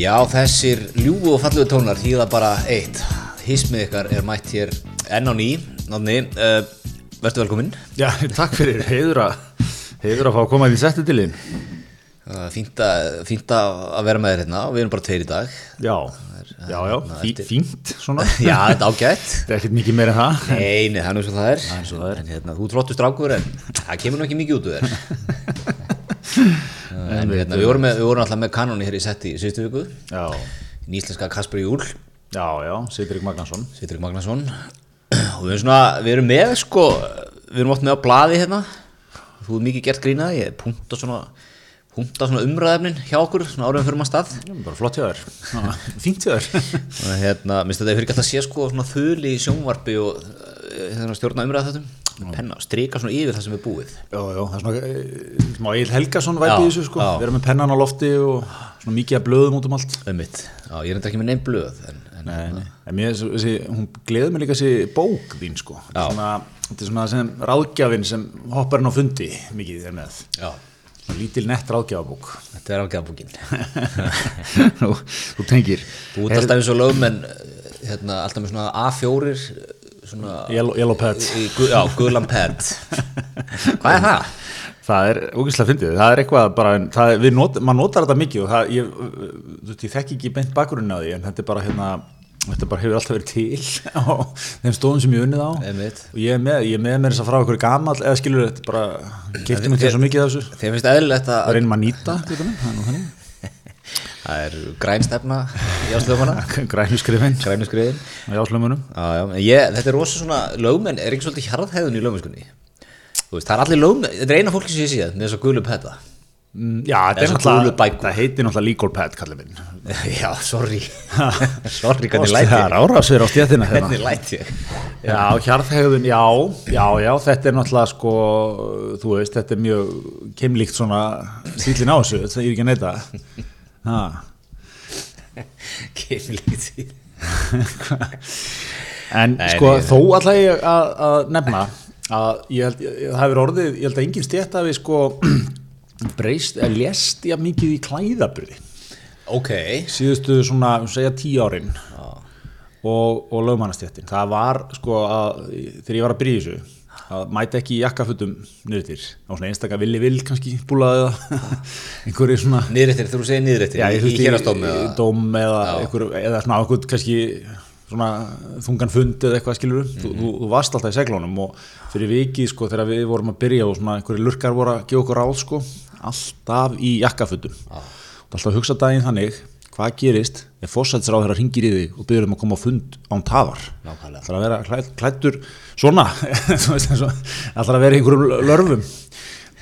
Já, þessir ljúfu og falluðu tónar þýða bara eitt. Hismið ykkar er mætt hér enn á ný. Náttúrulega, uh, verður velkominn. Já, takk fyrir, heiður að, heiður að fá að koma því settu til þín. Fínt, að, vera með þér hérna og við erum bara tveir í dag. Já, já, já, fí, fínt svona. Já, þetta er ágætt. Það er ekkert mikið meira en það. Nei, nei, það er nú svo það er. Það er og það er. En hérna, þú er flottur strákur en það kemur nú ekki mikið út úr þér. En hérna, við vorum, með, við vorum alltaf með kanóni hér í setti í síðustu viku. Já, Í íslenska Kasper Júl, já, já, Sitrik Magnason. Sitrik Magnason. Og við erum svona, við erum með sko, við erum oft með á blaði hérna. Þú er mikið gert grínaði, ég punta svona, punta svona umræðefnin hjá okkur, svona áriðum fyrir maður stað. Já, Bara flott. Já, Fínt hjá þér. Og hérna, minnst þetta er fyrir gætt að sé sko svona þul í sjónvarpi og uh, hérna, stjórna umræða penna, strika svona yfir það sem er búið Já, já, það er svona eh, smá Egil Helgason væpi Já, í þessu sko. já. Við erum með pennan á lofti og svona mikið að blöðum út um allt. ummitt, já, ég er enda ekki með neinn blöð en, en Nei, nei. En mér, þessi, hún gleður mig líka þessi bók þín sko. Þetta er svona, þetta er svona sem ráðgjafinn sem hoppar inn á fundi mikið er með. já, lítil nett ráðgjafabók. þetta er ágæðabókin þú, tengir. þú ert alltaf eins og lögmenn hérna, alltaf með svona A4 svona Yellow, yellow pad. í, gu- já, gulan pad hvað er það? Það er ógeðslega fyndið, það er eitthvað bara, það, er- not, maður notar þetta mikið og það, ég, þú veist, ég þekki ekki beint bakgrunni á því en þetta er bara hérna, þetta bara hefur alltaf verið til á þeim stóðum sem ég unnið á Einmitt. og ég er með, ég er með mér þess að frá okkur gamall eða skilur þetta bara, keftum við svo mikið af þessu, þeim finnst eðlilegt það að reynum að nýta, það er nú þannig, það er grænstefna í áslöfuna grænu skrifin. Grænu skriðin á jáslömunum. Já, já, en ég, þetta er rosa svona lögmenn, er ekki svolítið hjarðhæðun í lögmennskunni? Það er allir lögmenn þetta er eina fólki sem ég sé með þess að gulu petta. Mm, Já, þetta heitir náttúrulega legal pad, kallið minn. já, sorry. Sorry, hvernig læt Það er árásir á stjættina hérna. hvernig læt ég? Já, hjarðhegðun, já, já, já, þetta er náttúrulega sko, þú veist, þetta er mjög keimlíkt svona stílinn á þessu, að því En Nei, sko, þó alltaf ég að, að nefna að ég held, ég, það hefur orðið, ég held að engin stjætt hafi sko breyst, eða lést ég mikið í klæðaburði. ok, Síðustu svona, segja tíu árin og, og lögmannastjættin. Það var sko að, þegar ég var að byrja þessu, að mæta ekki í jakkafutum til, á svona einstaka villi vill kannski búlaði það, einhverju svona niðrættir, þú segir niðrættir Já, í, í eða dóm eða, einhver, eða svona einhvern kannski svona þungan fund eða eitthvað skilur Mhm. þú, þú, þú varst alltaf í seglunum og fyrir vikið sko þegar við vorum að byrja og svona einhverju lurkar voru að gefa okkur ráð sko alltaf í jakkafutum og alltaf hugsa daginn þannig hvað gerist ef fósætsráð þeirra ringir í þig og byrður um að koma á fund án tafar? Nákvæmlega. Það að vera klæddur svona? Og- ætlar að vera einhverjum lörfum?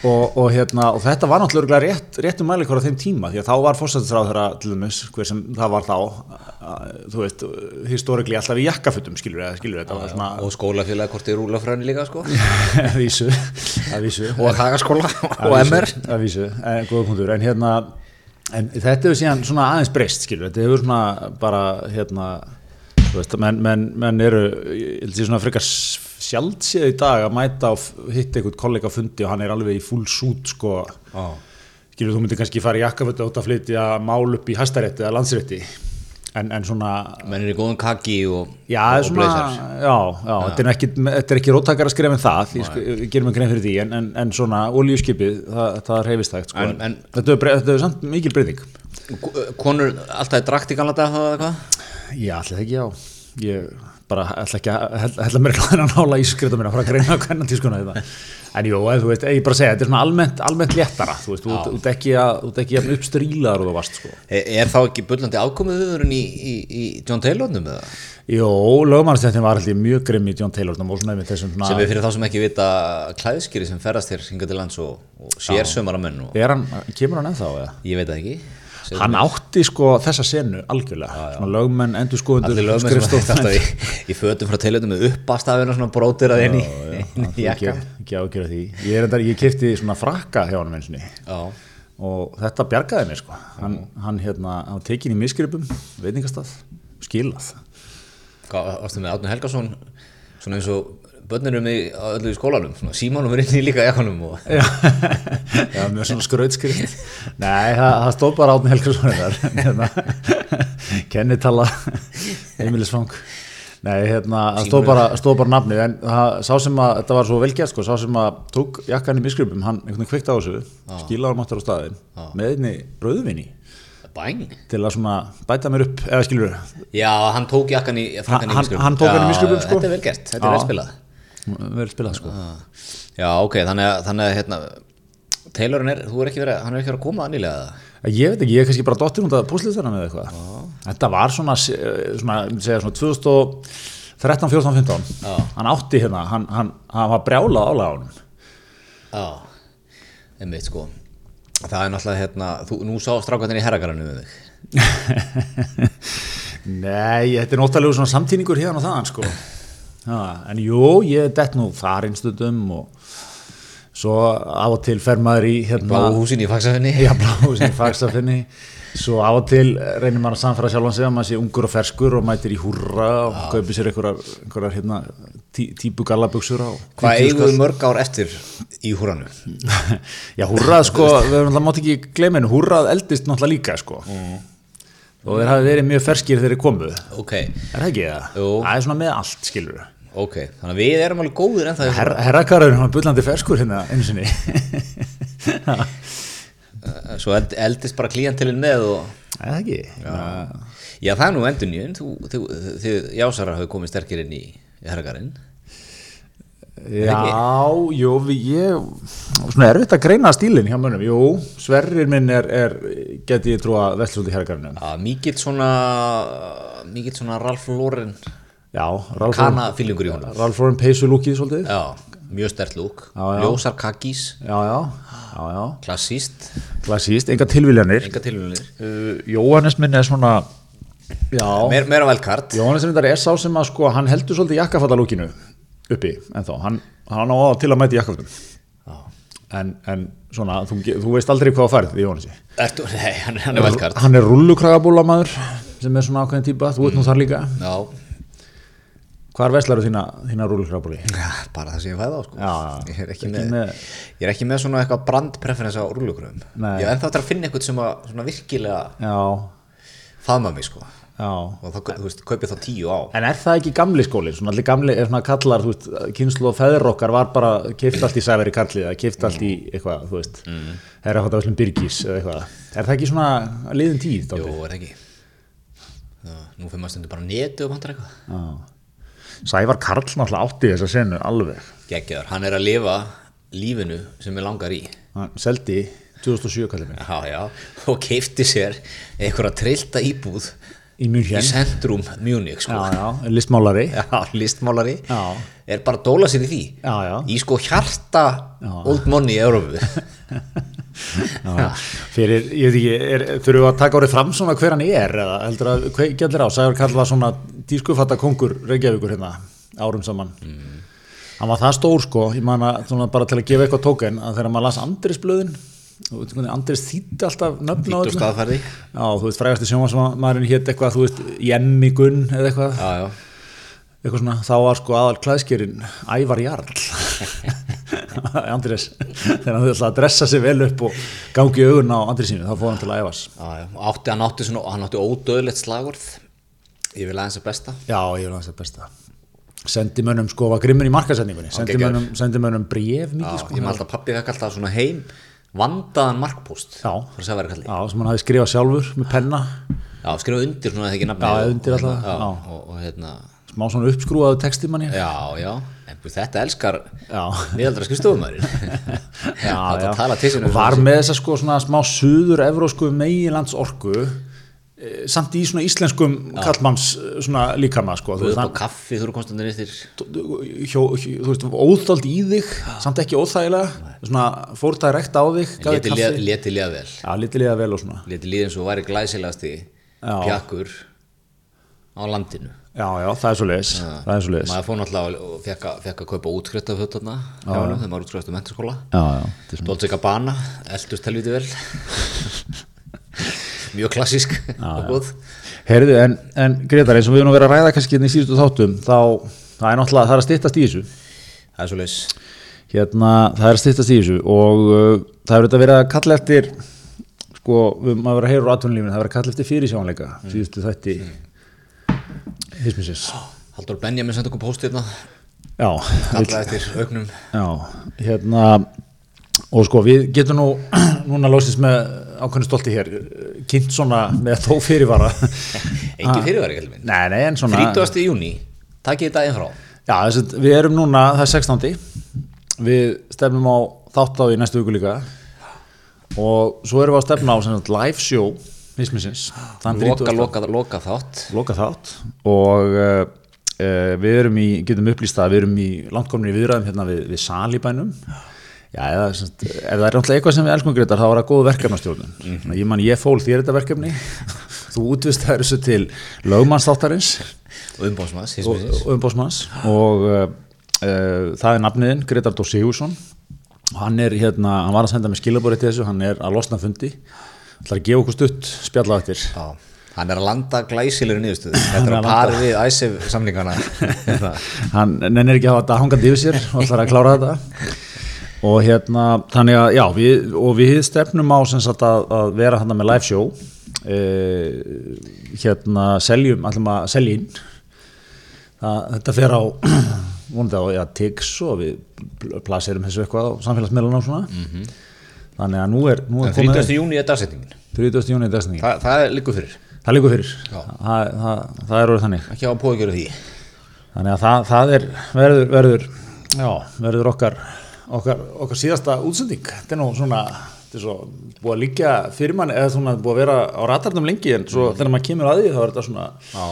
Og, og, hérna, og þetta var náttúrulega rétt, réttum mælikvara á þeim tíma því að þá var fórsættisráð þeirra til dæmis hver sem það var þá þú veist, historikli alltaf í jakkafutum skilur var svona og skólafélag hvort er rúlafræðin líka sko. Að vísu, að og hagaskóla að og vísu, MR að vísu, góða punktur. En hérna, en þetta hefur síðan svona aðeins breyst, skilur, þetta hefur svona bara, hérna þú veist, menn, menn, menn eru ég held ég svona frekar sjálfséð í dag að mæta og hitta einhvern kollega fundi og hann er alveg í full suit sko, Já. skilur, þú myndir kannski fara í jakkafötu og átt að flytja mál upp í hæstarétti eða landsrétti en, en svona menn er í góðum kaki og, Já, og, svona, já, já, Þetta, er ekki, ekki róttakar að skrifa en það, ég, sko, ég gerum mig grein fyrir því, en, en, en svona olíuskipið, það, það er heifistægt, sko. Þetta, er, er samt mikil breyting. konur alltaf drakt í gamla dag eða hvað Já, allir ekki, já. Ég bara ætla ekki að hella- hella mér að nála í skrita mér að fara að greina hvernig tískuna þetta. En jú, þú veist, ég bara segja, þetta er svona almennt, almennt léttara, þú veist, þú ert- ekki að, að uppstrílaður og þú varst, sko. er, er þá ekki bullandi afkomiðuðurinn í, í, í John Taylornum eða Jó, lögmannstættin var alltaf mjög grimm í John Taylornum og svona með þessum svona... sem er fyrir þá sem ekki vita klæðskýri sem ferðast hér hingað til lands og, og sér sömara menn og Er hann, kemur hann ennþá, eða? ég veit það ekki Segðu Hann átti sko þessa senu algjörlega, svona lögmenn, endur skoðundur, allir lögmenn sem hægt alltaf í, í fötum frá Taylornum með uppastafina svona brótir að í ekki, ekki ágjöra því. Ég, er enda, ég kipti svona frakka hjá hann einsinni já, og þetta bjargaði mér sko. Hann, hann hérna, hann tekin í misgripum, veitingastað, skilað. Hvað, varstu með Átni Helgason svona eins og börnir um á öllu í skólanum svona, símanum er inn í líka jakkanum og Já, já mjög svona skrautskrift Nei, það, það stóð bara átni þar hérna, kennitala heimilisfang. Nei, hérna, það stóð bara, bara nafnið en það, sá sem að, þetta var svo velgjast sko, sá sem að tók jakkan í miskrupum hann einhvern veginn kveikt á þessu, skilaði hann áttur á staðin með einni rauðvinni bæn? Til að svona bæta mér upp eða skilur Já, hann tók jakkan í í Hann- hann tók hann í Já, misgripum, sko. Þetta er vel gert, þetta er vel Já. spilað sko. Já, ok, þannig að, þannig að hérna, Taylorinn er, þú er ekki verið, hann er ekki verið að koma nýlega það Ég veit ekki, ég er kannski bara dottir út af púslistanum eða eitthvað. Þetta var svona, svona, ég myndi segja svona 2013, 14, 15 Já. Hann átti hérna, hann, hann, hann var brjálað álega á honum Já, einmitt sko. Það er náttúrulega hérna, þú, nú sá strákvæðin í herragaranu við þig. Nei, þetta er nóttalegu svona samtíningur hérna og þaðan sko Já, En jú, ég er dett nú þar einstundum og svo af og til fer maður í hérna Bláu húsin í Faxafinni Já, bláhúsin í fagstafinni Svo á og til reynir maður að samfæra sjálfan sig að maður sé ungur og ferskur og mætir í húrra og kaupir sér einhverjar, hérna, tí, típu gallabuxur á Hvað 50 eigum mörg ár eftir í húranu? Já, húrrað sko, við erum alltaf mátt ekki gleyma henni, húrrað eldist náttúrulega líka sko. Og þeir hafi verið mjög ferskir þegar þeir komu. Er Ok, það ekki það? Það er svona með allt skilur ok, þannig að við erum alveg góðir en það Her, Herrakarður hann bullandi ferskur hérna einu sinni. Svo eld, eldist bara klíantilinn með og Er það ekki? Já, það er nú endur nýjum þú, jásarar hafi komið sterkir inn í, herragarinn. Já, jú, ég, svona erfitt að greina stílinn hjá mönnum, jú, Sverrir minn er, er geti ég trúa vestlúti. Já, mikill svona mikill svona Já, Ralf kana fílingur í honum Ralf Lauren peysu lúkið svolítið. Já, mjög stert lúk. Já, já. Ljósar kakkís, Já, já, já, já, klassíst klassíst, enga tilviljanir. enga tilhörunir Uh, Jóhannes minn er svona, já, Meir, Meira velkart Jóhannes minn er sá sem að sko, hann heldur svolítið jakkafattalúkinu uppi, en þá, hann, hann á að til að mæti jakkafattum. En, en svona, þú, þú veist aldrei hvað að færð í Jóhannesi. Ertu, Nei, hann, hann er velkart Hann er rullukragabúlamæður sem er svona ákveðin típa, þú ert nú þar líka. Já, Hvar veslar þína, þína rullukragabúli? Já, bara það sem ég fæði á sko. Já, ég, er ekki Ekki með, með- ég er ekki með svona eitthvað brandpreferens á Nei. Ég er ennþá eftir að finna eitthvað sem að svona virkilega faðma mig sko já. og þá, þú veist, kaupið þá tíu á En er það ekki gamli skólinn? Svona allir gamli, er svona kallar, þú veist, kynslu og feður okkar var bara kipt allt í sæveri karlið, kipt allt í eitthvað, þú veist, mm. herra hvað það veslum byrgis eða eitthvað. Er það ekki svona liðin tíð? Jú, er ekki Nú fyrir maður stundur bara netu og vantar eitthvað Já. Sævar Karl náttúrulega átti þessa senu alveg. Geggjaður, hann er að lifa lífinu sem ég langar í Hann seldi 2007 kallið mig Já, já, og keifti sér einhverja trillta íbúð í í centrum Munich sko. Já, já, listmálari. já, listmálari Já. er bara að dóla sér í því Já, já. í sko hjarta old money í Európu Já. Fyrir, ég veit ekki, þurfum við að taka árið fram svona hver hann er eða heldur að hvað gælir á, Sævar Karl var svona dískufatta kongur Reykjavíkur hérna árum saman. Hann var það stór sko, ég man að bara til að gefa eitthvað tóken að þegar maður las Andris blöðin þú veit hvernig Andris þýtti alltaf nöfn á öllu. þú veist, frægasti sjónvarsmaðurinn hétt eitthvað, þú veist, Jemmi Gunn eða eitthvað, Já, já, eitthvað svona, þá var sko aðal klæðskerinn Ævar Jarl Andris þegar hann þurfti að dressa sig vel upp og gangi augun á Andrisínu, þá fór hann til já. Og Átti, hann átti svona, hann átti ódöðlegt slagorð. Ég vil aðeins að besta. Já, ég vil hans að besta. Sendi mönnum sko, var grimmur í markasendingunni sendi mönnum, mönnum bref mikið sko. ég með alltaf pappi fekk alltaf svona heim vandaðan markpóst Já. sem hann hafi skrifað sjálfur með penna. Já, skrifa undir svona þegar ekki nafni Já, og- undir alltaf, já. Og, og hérna smá svona uppskrúaðu texti manni já, já, þetta elskar Já. miðaldra skrifstofumæður Já, þetta tala til og var með þessa sko svona smá suður evrósku meginlands orku samt í svona íslenskum kallmanns eh, svona líkama sko þú veist, á kaffi, þú eru konstantin eftir. Þú veist, óþáld í þig samt ekki óþægilega svona fór það rekt á þig leti liða- leti vel. Já, lítið liða vel og svona. Leti liða eins og væri glæsilegasti Já. pjakkur á landinu Já, já, það er svo leis það er svo leis maður fór náttúrulega og fekk að, fekk að kaupa útskrift af fötuna þegar maður útskrift um mentaskóla Já, já, þetta er svona Dolce Gabbana, eldust helviti vel. Mjög klassísk Herðu, en, en Gretar, eins og við erum að vera að ræða kannski hérna í síðustu þáttum, þá það er náttúrulega, það er að styttast í þessu. Það er svo leis hérna, það er að styttast í þessu og uh, það hefur þetta verið að kalla eftir sko, við maður verið að heyra úr atvinnulífinu, það verið að kalla eftir fyrirsjónleika síðustu þætti hismisins Haldur Benjamin sendi okkur post hérna. Já, Kallaði eftir auknum já, hérna og sko, við getum nú núna lósist með ákveðinu stolti hér kynnt svona með þó fyrirvara. Engi fyrirværi, kallið minn. Nei, nei, en svona 30. júni, takkið þetta einn frá. Já, þess að við erum núna, það er 16. Við stefnum á þátt á í næstu viku líka. Og svo erum við að stefna á live show Hismisins þann Loka, 30. loka, loka þátt. Loka þátt. Og uh, við erum í, getum upplýst að við erum í langtkomni viðræðum hérna við, við salibænum Já, eða, sem sagt, ef það er náttúrulega eitthvað sem við elskum greitar þá er það góð verkefnastjórnun. Mm ég man ég fól þér þetta verkefni. Þú útvist það þessu til lögmannsþáttarins. Og umbóðsmaðs, og, og umbósmanns og uh, uh, það er nafniðinn Gretar Dór Sigursson og hann er hérna, hann var að senda mig skilabórið til þessu. Hann er að losna fundi ætlar að gefa okkur stutt spjalla eftir? Já, hann er að landa glæsilegur niðurstöðu. Þetta er að pari við æsif samlingana hann nennir ekki að hafa þetta hangandi yfir sér og ætlar að klára þetta. Og hérna, þannig að já, við, og við stefnum á sem sagt að, að vera hann með live show. Uh, hérna seljum, ætlum að selja inn. Það, þetta fer á vonandi á, já, Tix og við pl- plaserum þessu eitthvað á samfélagsmiðluna og svona þannig að nú er, nú er En 30. júni er dagsetningin 30. júni er dagsetningin. Þa, Það er líku fyrir það líkur fyrir Já. það, það, það er orðið þannig Ekki á að póðgjöru því Þannig að það, það er, verður, verður, já, verður okkar, okkar, okkar síðasta útsending. Þetta er nú svona, þetta er svo búið að líka fyrir mann, eða svona búið að vera á ratarnum lengi, en svo þegar maður kemur að því þá er þetta svona, Já.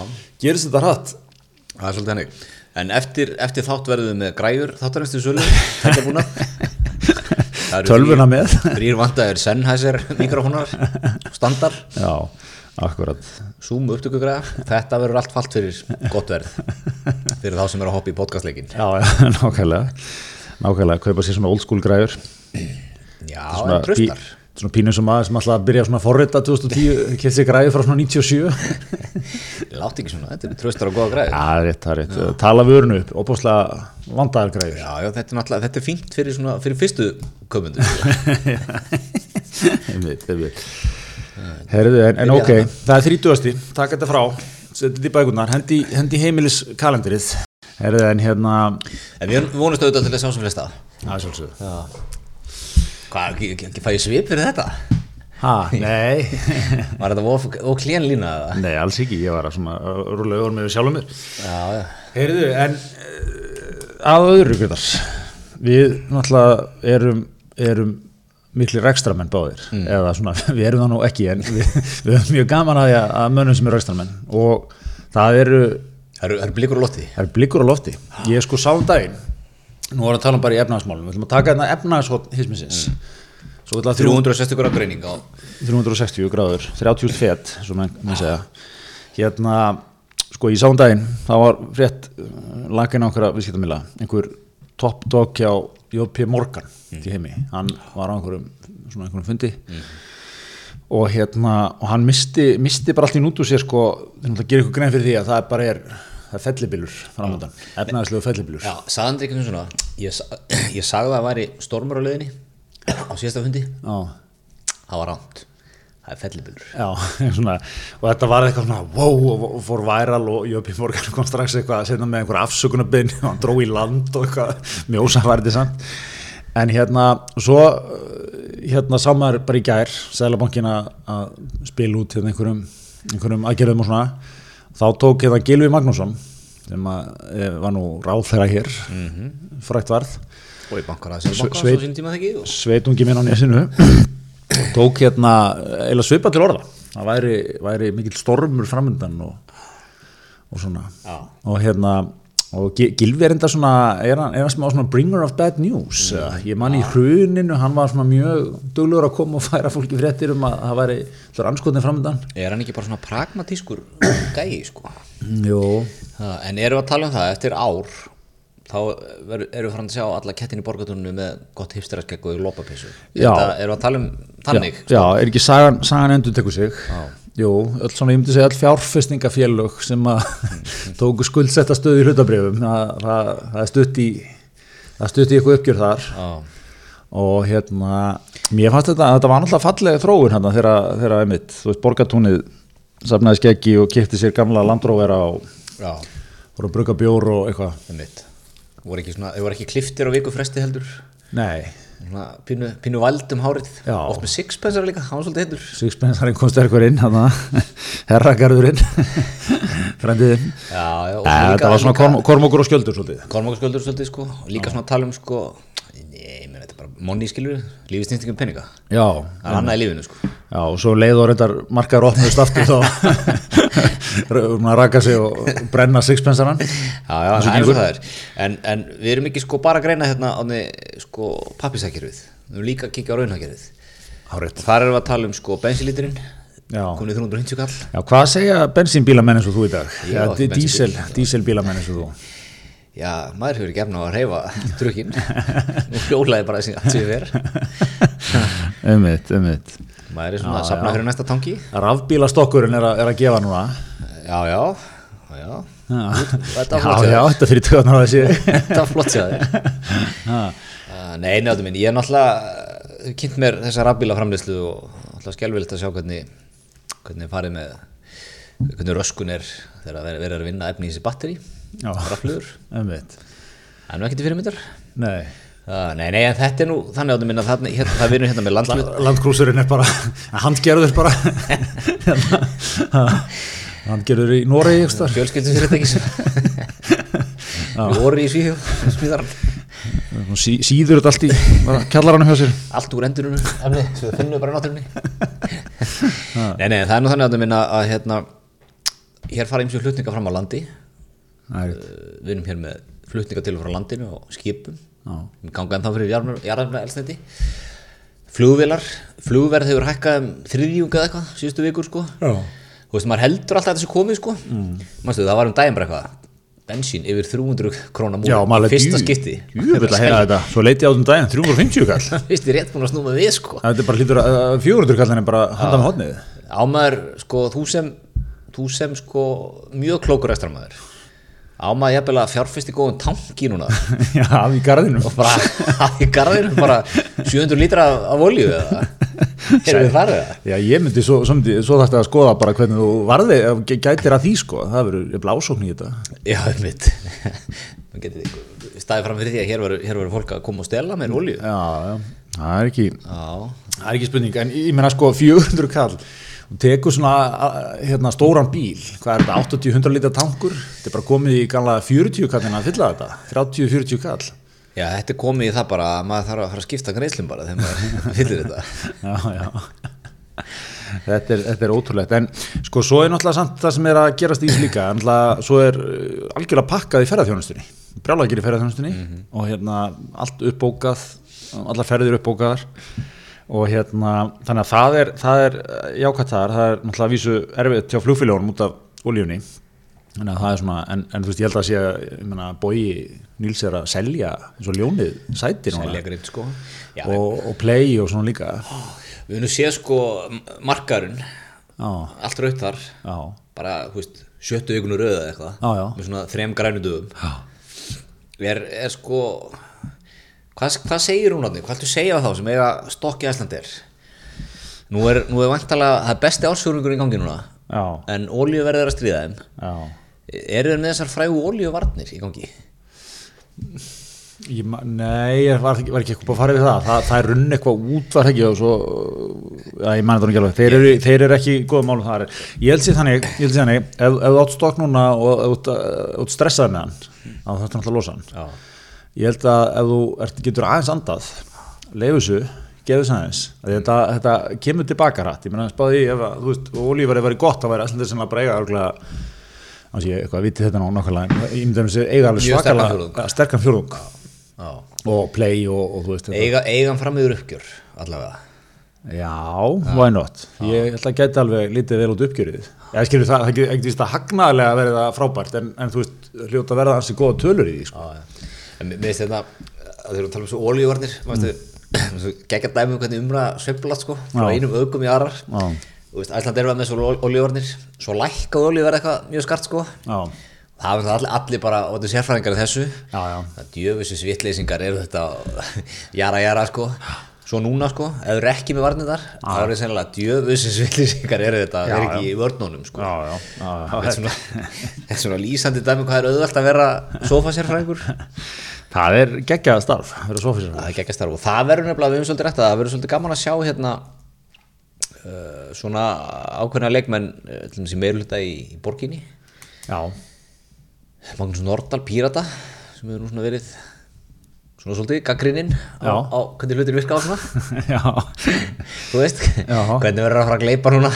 gerist þetta hratt. Það er svolítið hennig En eftir, eftir þátt verðum við með græjur þáttarins til sölu Þetta er búin Tölvuna með. Þrýr vandaðir Sennheiser mikrofónar Standar Já, akkurat. Zoom upptökugræða Þetta verður allt falt fyrir gott verð Fyrir þá sem er að hoppa í podcastleikin Já, já, nákvæmlega, nákvæmlega, kaupa sér svona old school græður. Já, en tröstar pí- svona pínum sem aðeins sem alltaf að byrja svona forrita 2010, kemst sér græður frá svona 97. Látt ekki svona, þetta er tröstar og góða græður Já, það er rétt, það er rétt. Tala vörunu upp, opáslega vandaðar græður. Já, já, þetta er þetta er fínt fyrir svona, fyrir fyrstu einmitt. Herðu, en, en ok, það er 30. Takk þetta frá, setja þetta í bækunar, hendi, hendi heimilis kalendarið. Herðu, en hérna, En við vonumst auðvitað til að sjá sem flesta það er svolítið. Hvað, ekki, ekki, ekki fæ ég svip fyrir þetta? Ha, nei, Var þetta klén lína nei, alls ekki, ég var að rúlega yfir með sjálfum mér. Já, já. Herðu, en uh, að öðru greitar, við náttúrulega erum, erum miklu rekstramenn báðir, eða svona, við erum það nú ekki, en við, við erum mjög gaman að, að- mönnum sem eru rekstramenn og það eru Það eru, eru blikur á lofti? Það er blikur á lofti. Ég sko sá um daginn, nú erum við að tala um bara í efnaðasmálum, við ætlum að taka hérna efnaðashotn hismisins. Svo ætla 360 gráð greining á 360 gráður, 30 fett, menn menn segja. Hérna, sko ég sá um það var frétt lakin á einhverja viðskiptamila, einhver top dog hjá J.P. Morgan í heimi. Hann var á einhverjum, svona einhverjum fundi og hérna, og hann misti, misti bara allt í nútu sér sko, þegar það gerir ykkur grein fyrir því að það bara er, það er fellibilur framöndan, efnaðislegu fellibilur. Já, sagðan þetta ekki svona Ég, ég sagði að það væri stormur á leiðinni á síðasta fundi. Já. Það var ránt Það er fellibillur og þetta var eitthvað svona wow, og fór væral og Jöpi Morgan kom strax eitthvað að setja með einhver afsökunarbyn og hann dró í land og eitthvað mjósa værið samt. En hérna, svo uh, hérna sá maður bara í gær Sælabankin að spila út hérna einhverjum, einhverjum aðgerðum og svona. Þá tók hérna Gilvi Magnússon sem að eh, var nú ráðfæra hér frækt varð Og í bankar að Sve- Selbanka sveit- Svo sín tíma það ekki? Og- sveitungi minn á nesinu tók hérna eila svipa til orða. Það væri, væri mikill stormur framöndan og, og svona. Já. og hérna og Gi- Gylfi er enda svona er hann, er hann smá svona bringer of bad news? Mm. ég man í hruninu, hann var svona mjög duglegur að koma og færa fólki fréttir um að það væri anskotin framöndan Er hann ekki bara svona pragmatískur gæi sko? Jó, en erum við að tala um það eftir ár þá erum við farin að sjá alla kettin í borgatunni með gott hipsteraskegg og lópapissu Já. erum við að tala um þannig já, já, er ekki sagan, sagan endur tekur sig Jú, öll svona, ég myndi segja all fjárfestingafélög sem að tóku skuldsetta stöð í hlutabrifum það, það, það stutt í það stutt í eitthvað uppgjör þar. Já, og hérna, mér fannst þetta þetta var náttúrulega fallega þróun hérna þegar, einmitt, þú veist, borgartúnið safnaði skeggi og kipti sér gamla landróvera og já, voru að brugga bjór og eitthvað Voru ekki svona, voru ekki kliftir á viku fresti heldur. Nei, Svona pínu, pínu væld um hárið. Já. Oft með sixpensar líka, hann var svolítið heitur. Sixpensarinn kom sterkur inn herragarðurinn. Já, já, og líka- þetta var svona kormokur og skjöldur svolítið. Kormákasköldur svolítið sko. Og líka svona tala um sko Nei, menn, þetta er bara monni skilur Lífið snýst ekki um peninga? Já, Það er annað í lífinu sko. Já, og svo leið og reyndar markaður opnust aftur þá. Raka sig og brenna sixpensarann. Já, já, það er og það er. En, en við erum ekki sko bara að greina hérna ánni sko pappisakirfið Við erum líka að kíkja á raunhakirfið Hárétt Þar erum við að tala um sko bensinlíturinn Já. Komið 350 kall. Já, hvað segja bensínbílamenn eins og þú í dag? Já, díselbílamenn eins og þú Já, maður hefur ekki efna á að reyfa drukkin Nú hljólaði bara þessi allt sem við er Ummitt, ummitt Maður er svona Já, að sapna já. fyrir næsta tanki. Rafbílastokkurinn er, er að gefa núna. Já, já, já, já. Þetta Já, var flott já, þér. þetta fyrir töðunar á þessi Þetta var flott sér þér. Nei, neðan minn, ég er náttúrulega kynnt mér þessa rafbíla framleyslu og náttúrulega skelvilegt að sjá hvernig hvernig farið með hvernig röskun er þegar verið að vinna efni í þessi batteri Ummitt það er nú ekkert í fyrirmyndar. Nei. Uh, nei, nei, en þetta er nú þannig áttum minna það, hérna, það vinur hérna með landlut Landkrúsurinn er bara handgerður bara. Handgerður í þar fjölskyldum fyrirtækis voru í Nú sí, síður þetta allt í bara kjallaranum hjá sér. Allt úr endurinu efni, svo það finnum við bara náttúrunni. Nei, nei, það er nú þannig áttum minna að hérna hér fara ymsjum flutninga fram á landi við erum hér með flutninga til og frá landinu og skipum. Við ganga ennþá fyrir jarðarfna elsniti flugvélar flugverð hefur hækkað um þriðjunga eða eitthvað síðustu vikur sko. Já. þú veist maður heldur alltaf þessu komið sko. Mm. Manstu, það var um daginn bara eitthvað bensín yfir 300 krónar maður fyrsta skipti. Svo leiti ég á þessum daginn 350 kall. Fyrst ég rétt búin að snúma við sko. Þetta er bara hlýtur að að 400 kallin er bara handa með hodnið ámaður sko þú sem þú sem sko mjög klókur ekstramaður ámaður jafnvel að fjárfesti góðum tanki núna? Já, í garðinum. Og bara að í garðinu bara 700 lítra af, af olju eða? Erum við farið það? Já, ég myndi svo, svo, þarfti að skoða bara hvernig þú varði, gætir að því sko, það verður blásókn í þetta. Já, einmitt. Maður geti staðið fram fyrir því að hér verður, fólk að koma og stela með olju Já, já, það er ekki, Já, það er ekki spurning, en ég meina sko 400 kall, þú tekur svona hérna stóran bíl, hvað er þetta, 80-100 litra tankur, þetta er bara komið í gamla 40 kallin að fylla þetta, 30-40 kall. Já, þetta er komið í það bara að maður þarf að fara að skipta greiðslum bara þegar maður fyllir þetta. Já, já. Þetta er, þetta er ótrúlegt, en sko svo er náttúrulega samt það sem er að gerast í þessu líka, náttúrulega svo er uh, algjörlega pakkað í ferðarþjónustunni, brjálækir í ferðarþjónustunni og hérna allt uppbókað, allar ferðir uppbókaðar og hérna þannig að það er, það er uh, jákvæmt þar, það er náttúrulega vísu erfitt hjá flugféljónum út af olíunni, að það er svona, en, en þú veist ég held að sé að, bói Níls er að selja eins og ljónið sæti núna. Selja grind sko. Já, og, og play og svona líka, við höfum séð sko markarun allt raut þar. Já. bara, þú veist, sjöttu vikunur rauða eða eitthvað. Með svona þrem grænu dögum. Er, er sko hvað, hvað segir hún átni, hvað ættu að segja á þá sem eiga stokki æslandir nú er, nú er vantalega það er besti ásfjörungur í gangi núna Já, en olíuverð er að stríða þeim já. eru þeir með þessar frægu olíuvarnir í gangi Ég, nei, ég var, ekki- var ekki eitthvað að fara við það. það. Það er runn eitthvað út var ekki og svo, já, ég það nú ekki alveg. Þeir eru, þeir eru ekki góða málum þar. Ég held sér þannig, ég held sér þannig, ef, þú átt stokk núna og ef þú ert, uh, ert stressað með hann, þá þetta er náttúrulega að losa hann. Já. Ég held að ef þú ert, getur aðeins andað, leifu þessu, geðu þess aðeins. Að Þetta, þetta kemur tilbaka rætt. Ég meina, spáði, ef að, þú veist, og olíu verið gott, þá væri æslandir sem að breyga örgulega, þá sé ég eitthvað að viti þetta nákvæmlega, ég myndi að þessi eiga alveg svakalega sterkan fjórðung Já. og play og, og þú veist eiga, eigan frammiður uppgjör allavega Já, why not? Ég held að geta alveg lítið vel út uppgjörið. Ég skilur það, það ekki ekki víst að hagnaðlega verið það frábært en, en þú veist, hljóta að verða hansi góða tölur í því, sko. Já, já. En mér finnst þetta að þeir eru að tala um svo olíuvarnir mm. geggjart dæmi um hvernig umræða sveiflast sko, frá einum ögum í aðrar. Æsland er með svo olíuvarnir svo lækkað olíuverð eitthvað mjög skart sko. Já, það er allir, allir bara, og þetta er sérfræðingar í þessu. Já, já. það djöfisins vittleysingar eru þetta jara jara sko svo núna sko, ef þú er ekki með varnir þar þá er það sennilega djöfisins vittleysingar eru þetta, það er ekki í vörnunum sko. Já, já, já, þetta er svona, er lýsandi dæmi hvað er auðvelt að vera sofasérfræðingur Það er geggjað starf, það er ekki starf og það verður nefnilega við erum svolítið rætt að það verður svolítið gaman að sjá hérna uh, svona ákveðna leikmenn uh, til dæmis í í, borginni. Já, Magnús Nordal, Pírata sem hefur nú svona verið svona svolítið gaggrininn á, á hvernig hlutir virka á svona. Þú veist, Já. hvernig verður að fara að gleipa núna?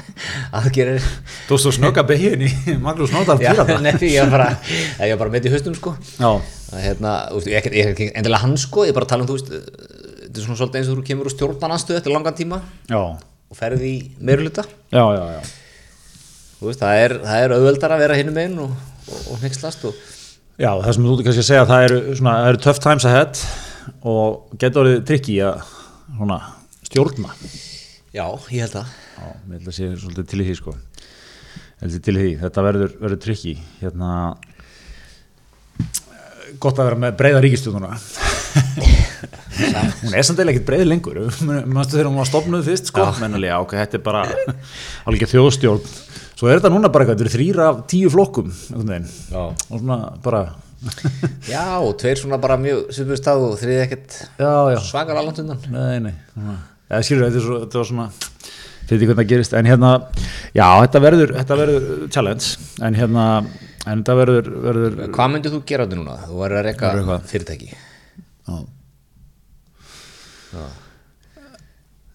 Aðgerir þú stóð snögga begin í Magnús Pírata. nei, ég var bara, bara með í haustum sko. Að hérna, veist, ég er ekki- endilega hann sko, ég er bara að tala um, þú veist þetta er svona svolítið eins og þú kemur úr stjórnananstöð eftir langan tíma já, og ferði í meiruluta já, já, já. þú veist, það er, það er auðveldar að vera hinum einn og, og, og hnekslast og Já, það sem þú ert kannski að segja, það eru, svona, það eru tough times ahead og getur orðið trikki að svona, stjórna. já, ég held að Já, ég held að sé svolítið til í því sko. Ég held að til í því, þetta verður, verður trikki. Hérna, gott að vera með breyða ríkistjóðuna. hún er samt eða ekkert breið lengur mannstu þegar hún var stopnuð fyrst sko, mennilega, ok, þetta er bara alveg þjóðstjórn svo er þetta núna bara eitthvað, þetta eru þrýra af tíu flokkum já. og svona bara já, og tveir svona bara mjög svipur stað og þriði ekkert já, já, svakar allant undan nei, nei eða skilur, þetta, svo, þetta var svona fyrir því hvernig það gerist, en hérna já, þetta verður, þetta verður challenge. En hérna, en þetta verður, verður hvað myndið þú gera þetta núna? þú væri að reyka Verður fyrirtæki. Já,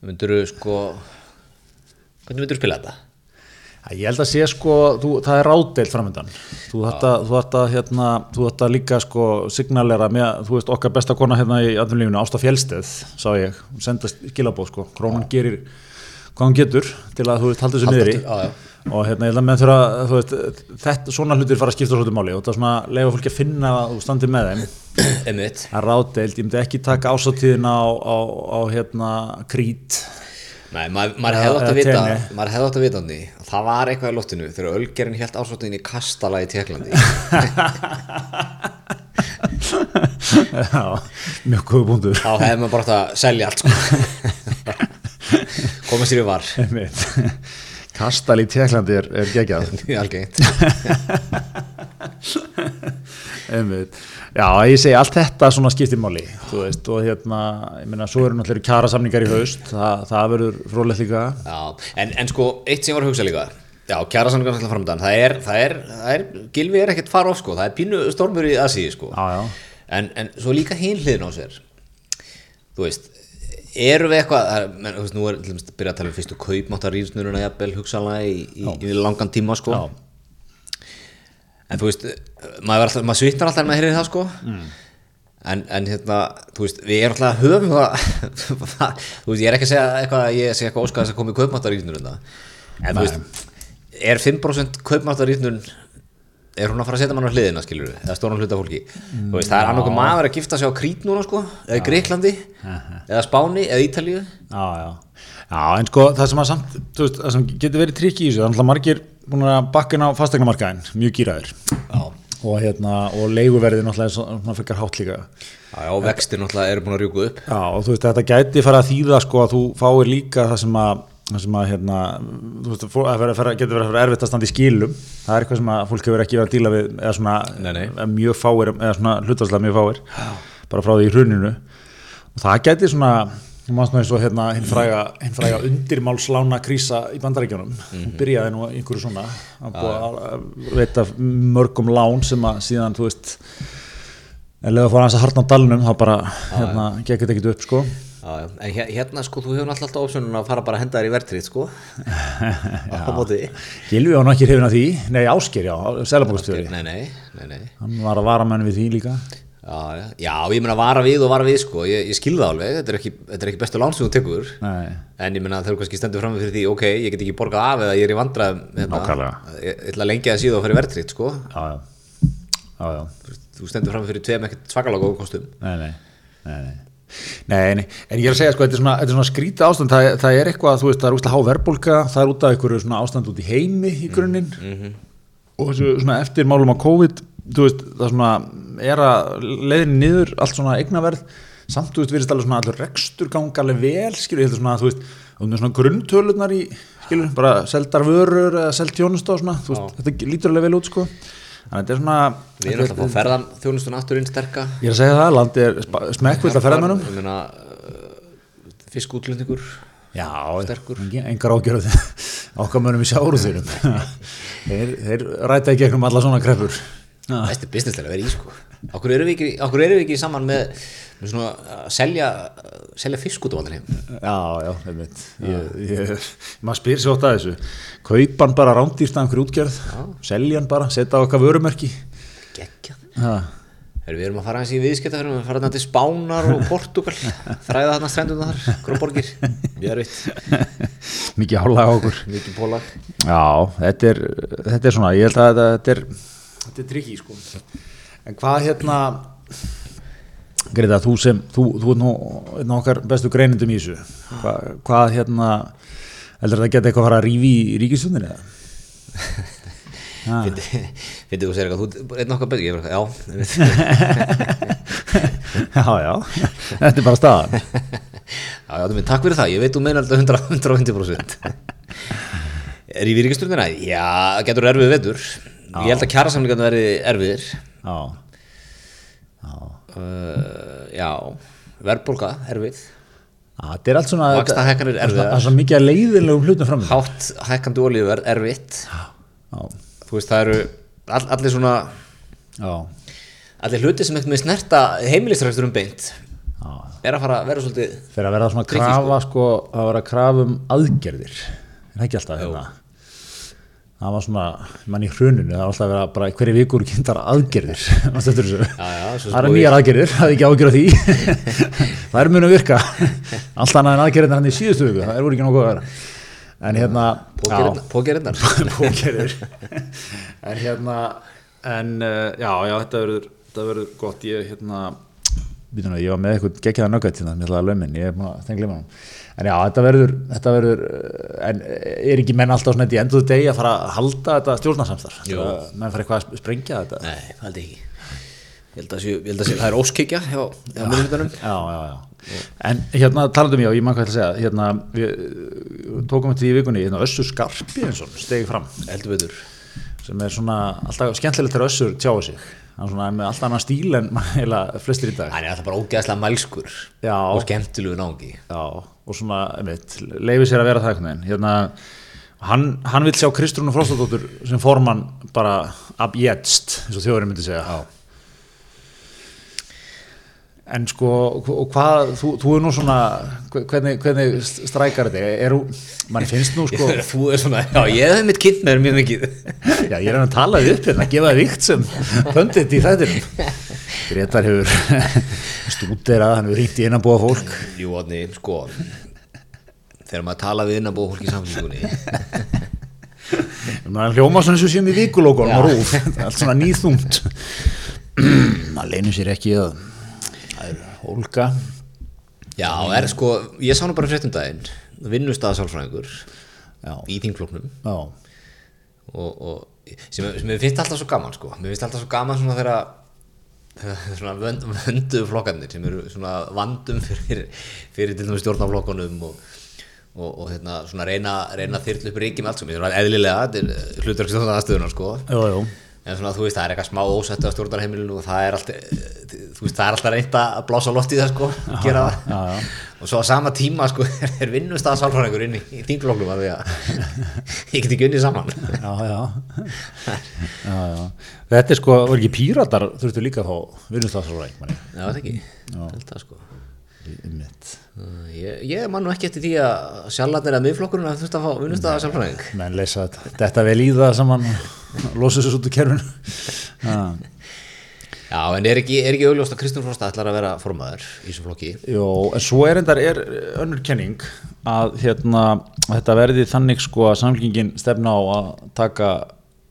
myndir þú sko hvernig myndir þú spila þetta? Ég held að sé sko, þú, það er ráðdeilt framöndan þú þarft að, að, hérna, að líka sko signalera með, þú veist okkar besta kona hérna í atvinnulífinu, Ásta Fjellsteð sá ég, hún senda skilabóð sko. Krónan gerir hvað hún getur til að þú veist halda þessu já, já. og hérna ég held að menn þurfa, þú veist þetta, svona hlutir fara að skipta svolítið máli. Og það er svona leifa fólki að finna að þú standir með þeim. Einmitt. það er ráðdeilt, ég myndi ekki taka ásatíðina á, á, á hérna krít Nei, maður, Já, hefði átt að vita maður hefði átt að vita hann því það var eitthvað í loftinu þegar Ölgerinn helt ásóttin í kastala í Tjeklandi Já, mjög góða búndur þá hefði maður bara átt að selja allt sko. koma sér í var Einmitt. Kastal í Tjekklandi er, er algengt Einmitt. Já, ég segi allt þetta svona skiptir máli þú veist, og hérna, ég meina svo eru náttúrulega kjara samningar í haust, það, það verður frólægt líka. Já, en, en sko, eitt sem var að hugsa líka Já, kjara samlingar alltaf framdann það er, það er, það er, Gilvi er ekkert far of sko, það er pínu stormur í Asíu sko. Já, já. En, en svo líka hinn hliðin á sér Þú veist Eru við eitthvað, menn, þú veist, nú er dæmis að tala um fyrstu kaupmáttarýrsnuruna jafnvel hugsanlega í, í, í langan tíma sko. Já. En þú veist, maður, alltaf, maður svitnar alltaf með heyrið það sko. En, en hérna, þú veist, við erum alltaf höfum það þú veist, ég er ekki að segja eitthvað að ég sé eitthvað óskað þess að koma í kaupmáttarýrnur en þú veist, er 5% kaupmáttarýrnur er hún að fara að setja mann á hliðina skilur við, eða stóran hluta fólki. Þú veist, það er annarkoð maður að gifta sig á Krít núna sko, eða í Greiklandi eða Spáni, eða Ítalíu. Já, já. Já, en sko það sem samt, veist, það sem getur verið trikki í þessu, er alltaf búin að bakka inn á fastegnamarkaðin, mjög gýraðir já, og hérna, og er svona fyrir hátt líka. já, og vextir náttúrulega eru búin að rjúku upp. Já, og þú veist, þetta gæti fara að þýða sko að þú fáir líka það sem að það sem að hérna, þú veist, getur verið að vera erfitt að standa í skilum. Það er eitthvað sem að fólk hefur ekki verið að díla við eða svona Nei, nei. mjög fáir eða svona hlutastlega mjög fáir bara frá því í hruninu. Og það gæti svona eins og hérna hinn fræga, fræga undirmálslána krísa í bandaríkjunum. Hún byrjaði nú einhverju svona að búa að veita mörgum lán sem að síðan, þú veist en leða fór hans að harna á dalnum þá bara, hérna, gekk þetta ekkert upp sko. Já, já, en hér- hérna sko, þú hefur náttúrulega alltaf opsunum að fara bara að henda þér í verðtrið sko. Á móti. Gilvi var nú ekki hrifin af því, nei Ásker já, selabókstjóri, Nei, nei, nei, nei. Hann var að vara menn við því líka Já, já, ég meina vara við og vara við sko, ég, ég skil það alveg, þetta er ekki, þetta er ekki bestu lán sem þú tekur. Nei, En ég meina þegar þú kannski stendur fram fyrir því, ok, ég get ekki borgað af eða ég er í vandræðum hérna. Ég ætla að lengja það síðan og fara í verðtrýtt sko. Já, já, já, já. Þú stendur fram fyrir tveim ekkert svakalega góðum kostum. Nei, nei, nei, nei. Nei, nei, en ég er að segja sko, þetta er svona, þetta er svona skrítið ástand, það, það er eitthvað, þú veist, það er úslega há verbulga, það er út af einhverju svona ástand út í heimi í grunninn. Og þessu svona eftir málum á COVID, þú veist, það svona er að leiðin niður allt svona eignaverð, samt, þú veist, virðist alveg svona allur rekstur ganga alveg vel, skilur, ég held að svona, þú veist, og með svona grunntölunar í, skilur, bara seldar vörur eða seld tjónust og svona, þú veist, þetta lítur alveg vel út, sko, þannig að þetta er svona, Við erum alltaf að fá ferðan þjónustun aftur inn sterka. Ég er að segja það, landi er smekkvill að ferðamennum, Ég meina, uh, fiskútlendingur. Já, engar ágjörð okkar mönnum í þeir, þeir ræta í gegnum alla svona kreppur Já, Þetta er business til að vera í sko. Akkur erum við ekki, erum við ekki saman með, með svona að selja, selja fisk út á allir heim já, já, einmitt. Ég, ég, maður spyr sér ótt að þessu. Kaupan bara rándýrst af einhver útgerð seljan bara, setja á okkar vörumerki. Gekkja Já, Heru, Við erum að fara eins í viðskipta Við erum að fara þarna til Spánar og Portugal Þræða þarna strenduna þar, gróborgir Mjög erfitt, mikið á okkur. Mikið pólag Já, þetta er, þetta er svona, ég held að þetta er, þetta er trikki sko. En hvað hérna, Greta, þú sem, þú, þú er nú einn af okkar bestu greinindum í þessu, Hva, hvað hérna, heldur það geta eitthvað að fara að rífi í ríkistjónir eða? Ha. Fyndið þú segir eitthvað, þú er einn okkar betur Ég er bara, já, Já, já, þetta er bara staðan. Já, já, þú minn, takk fyrir það, ég veit þú meinar þetta 100, 120% Er í virkasturnina? Já, það getur erfið vetur Ég held að kjærasamlingarna verði erfiðir. Já, uh, Já, verðbólga, erfið. Já, þetta er allt svona, Vaxtahækkanir það er erfiðar. það er svo mikið að leiðinlegum hlutum fram. Hátt hækkandi olíuverð, erfitt. Já, Þú veist, það eru all, allir svona já, Allir hluti sem eitthvað snerta heimilistrækstur um beint já. Er að fara að vera svolítið fyrir að vera svona Tricky, krafa sko, að vera krafa um aðgerðir. Er það ekki alltaf hérna það var svona, mann í hruninu það var alltaf að vera bara hverju vikur kynntar aðgerðir? Það eru nýjar aðgerðir, það er ekki ágjör af því. Það er mun að virka. Allt annað en aðgerðir hann í síðustu viku það er voru ekki nokkuð að vera en hérna pókerir en hérna en uh, já, já, þetta verður þetta verður gott, ég hérna ég var með eitthvað geggjaða nöggætt hérna, að laumin, ég er búin að þengla með hann en já, þetta verður, þetta verður uh, en er ekki menn alltaf svona í endur degi að fara að halda þetta. Það- menn fara eitthvað að sprengja þetta? Nei, það held ekki. Ég held að, sé, ég held að sé, það er óskikja hjá, hjá já, já, já en hérna talandum ég á, ég mann hvað ætla að segja hérna, við uh, tókum þetta í vikunni hérna, Össur Skarpíðinsson stegi fram. Heldur betur. Sem er svona alltaf skemmtilegt þegar Össur tjáu sig. Hann er svona með alltaf annan stíl en flestir í dag. Hann er alltaf bara ógeðslega mælskur Já. og skemmtilegu náungi. Já, og svona, einmitt, leifi sér að vera það einhvern veginn hérna, hann, hann vil sjá Kristrúnu Frostadóttur sem formann bara abjetst, eins og þjóðurinn myndi segja Já. En sko, og hvað þú, þú er nú svona, hvernig, hvernig strækar þetta, er hún mann finnst nú sko, Þú er svona, já ég hef mitt kynnt með mjög mikið. Já, ég er að tala þið upp hérna, gefa það vikt sem pöndit í þættinum. Gretar hefur stúderað, hann hefur ringt í innanbúa fólk. Jú, Átni, sko Þegar maður tala við innanbúið fólk í samfélíkunni maður hljóma svona eins og séum í vikulókunum og rúf, allt svona nýþungt. Maður leynir sér ekki að það hólka Já, er sko, ég sá nú bara fréttum daginn. Vinnustæða sálfræðingur já, í þingfloknum og, og sem, sem mér finnst alltaf svo gaman sko. mér finnst alltaf svo gaman svona þegar svona vönd, vöndu flokkarnir sem eru svona vandum fyrir, fyrir til dæmis stjórnaflokkunum og, og, og hérna svona reyna, reyna að þyrla upp ríkjum allt sem er eðlilega, þetta er hlutverkstjórnar aðstöðunar sko. Jú, jú en svona þú veist það er eitthvað smá ósættu á stjórnarheimilinu og það er alltaf þú veist það er alltaf reynt að blása loft í það sko gera það. já, já. og svo á sama tíma sko er vinnustæða sálfræðingur inn í, þingfloknum að við að ég get ekki unnið saman. Já, já. já, já. þetta er sko, var ekki píratar þurftu líka að fá vinnustafsfólk manni? Já, það ekki, það sko. Ég, ég man nú ekki eftir því að sjálflarnir að miðflokkurinn að þurft að fá vinnustæða sjálfræðing menn leysa þetta, þetta vel í það saman losa þessu út úr kerfinu. Já, Já, en er ekki, er ekki augljóst að Kristján Frosta ætlar að vera formaður í þessu flokki? Jó, en svo er endar er önnur kenning að hérna, þetta verði þannig sko að samlingin stefna á að taka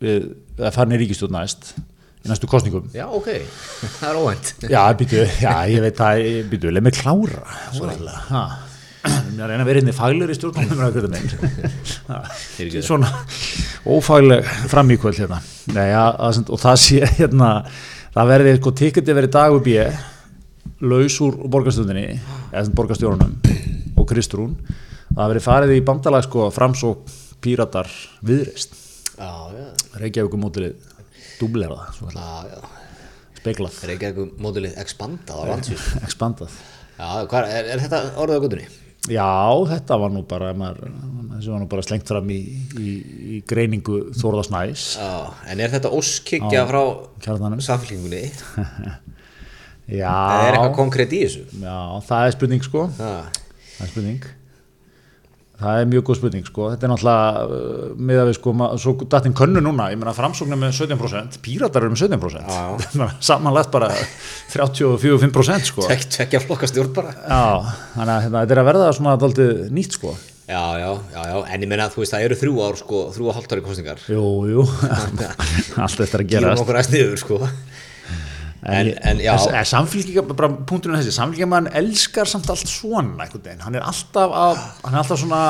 við, að fara niður ríkistjóð næst í næstu kostningum Já, ok, það er óvænt. Já, býtu, já, ég veit að, býtu, leið mig klára Svona, ha að reyna að vera inn í faglir í stjórnum. Svona ófagleg framíkvöld hérna. Nei, ja, að, og það sé hérna það verði, sko, tikketi verið dag upp ég laus úr borgarstundinni eða sem borgarstjórunum og Kristrún. Það verið farið í bandalag sko frams og píratar viðreist Reykjavík mótilið dúblerða, speglað, Reykjavík módulið expandað expandað. Já, hvað, er, er þetta orðið á gutunni? Já, þetta var nú bara maður, var nú bara slengt fram í, í, í greiningu Þórðarsnæs Já, en er þetta óskikja frá samfélkingunni? Já, Það er eitthvað konkrétt í þessu? já, það er spurning sko. Já, það er spurning það er mjög góð spurning sko. Þetta er náttúrulega uh, með að við sko svo dattinn könnu núna, ég meina framsóknir með 17% píratar eru með 17% Já. samanlegt bara 34-5% sko. Tvekk, tvekja flokka stjórn bara. Já, þannig að hérna, þetta er að verða svona daldið nýtt sko. Já, já, já, já, en ég meina að þú veist það eru þrjú ár sko, þrjú og hálft ári kostningar Jú, jú, allt þetta er að Gýrum gerast. okkur að sniður sko En, En samfélkinga, bara punkturinn þessi samfélkinga mann elskar samt allt svona hann er alltaf að, hann er alltaf svona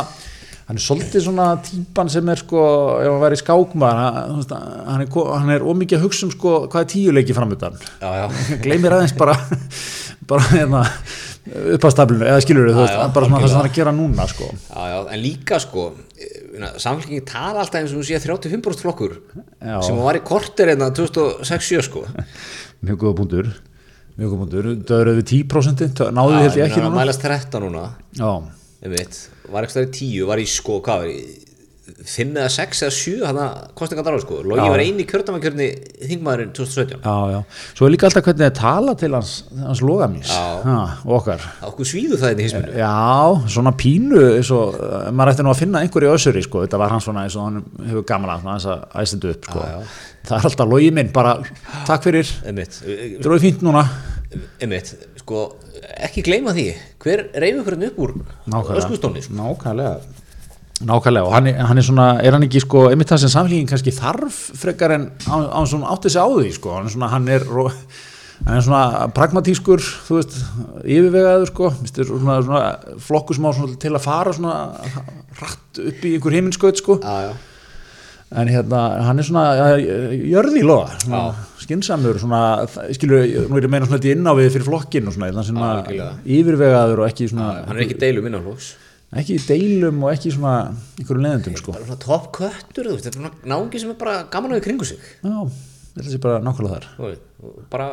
hann er svolítið svona típan sem er sko, ef hann væri skákmaður hann, þú er, hann er ómikið að hugsa um sko hvað er tíuleiki já, gleymir aðeins bara bara hérna uppastaflinu, eða skilur þú Já, já, bara svona það sem hann er að gera núna sko. Já, en líka sko samfélkingi tala alltaf eins og hún sé 35% flokkur Já. sem var í korter hérna 2006-7 sko mjög góða punktur. Mjög góða punktur, það eru við 10% náðu held ég ekki núna. mælast 13 núna. Var ekki stæði 10 var í sko, hvað var í 5 eða 6 eða 7 hann að kostninga dráð sko. Logi Já. var eini kjördamakjörni þingmaðurinn 2017 já, já. Svo er líka alltaf hvernig það tala til hans, hans logamís okkar. Okkur svíðu það inn í hisminu Já, svona pínu og, uh, maður ætti nú að finna einhverju össuri sko, þetta var hann svona eins og hann hefur svona, aðeins að æstendu upp sko. Já, já. það er alltaf logi minn, bara takk fyrir, er fínt núna. Einmitt, sko ekki gleyma því, hver reyfi ykkur upp úr öskustóni sko. Nákvæmlega Nákvæmlega, og hann hann er svona, er hann ekki sko, einmitt það sem samfélgin kannski þarf frekar en á, á svona átti sig á því sko, hann er svona, hann er, hann er svona pragmatískur, þú veist, yfirvegaður sko, mistur, svona, svona flokku sem á svona til að fara svona hratt upp í einhver heiminskaut sko, já, já, en hérna, hann er svona ja, jörði í loða, svona skinsamur, svona, skilur, nú er ég meina svona inn á við fyrir flokkin og svona, þannig Já, svona algjörlega. yfirvegaður og ekki svona, hann er ekki deilum innanflóks ekki í deilum og ekki svona einhverjum leðendum sko. bara svona topp köttur, þú veist, þetta er svona náungi sem er bara gaman á í kringu sig. Já, að sé bara nákvæmlega þar. Og bara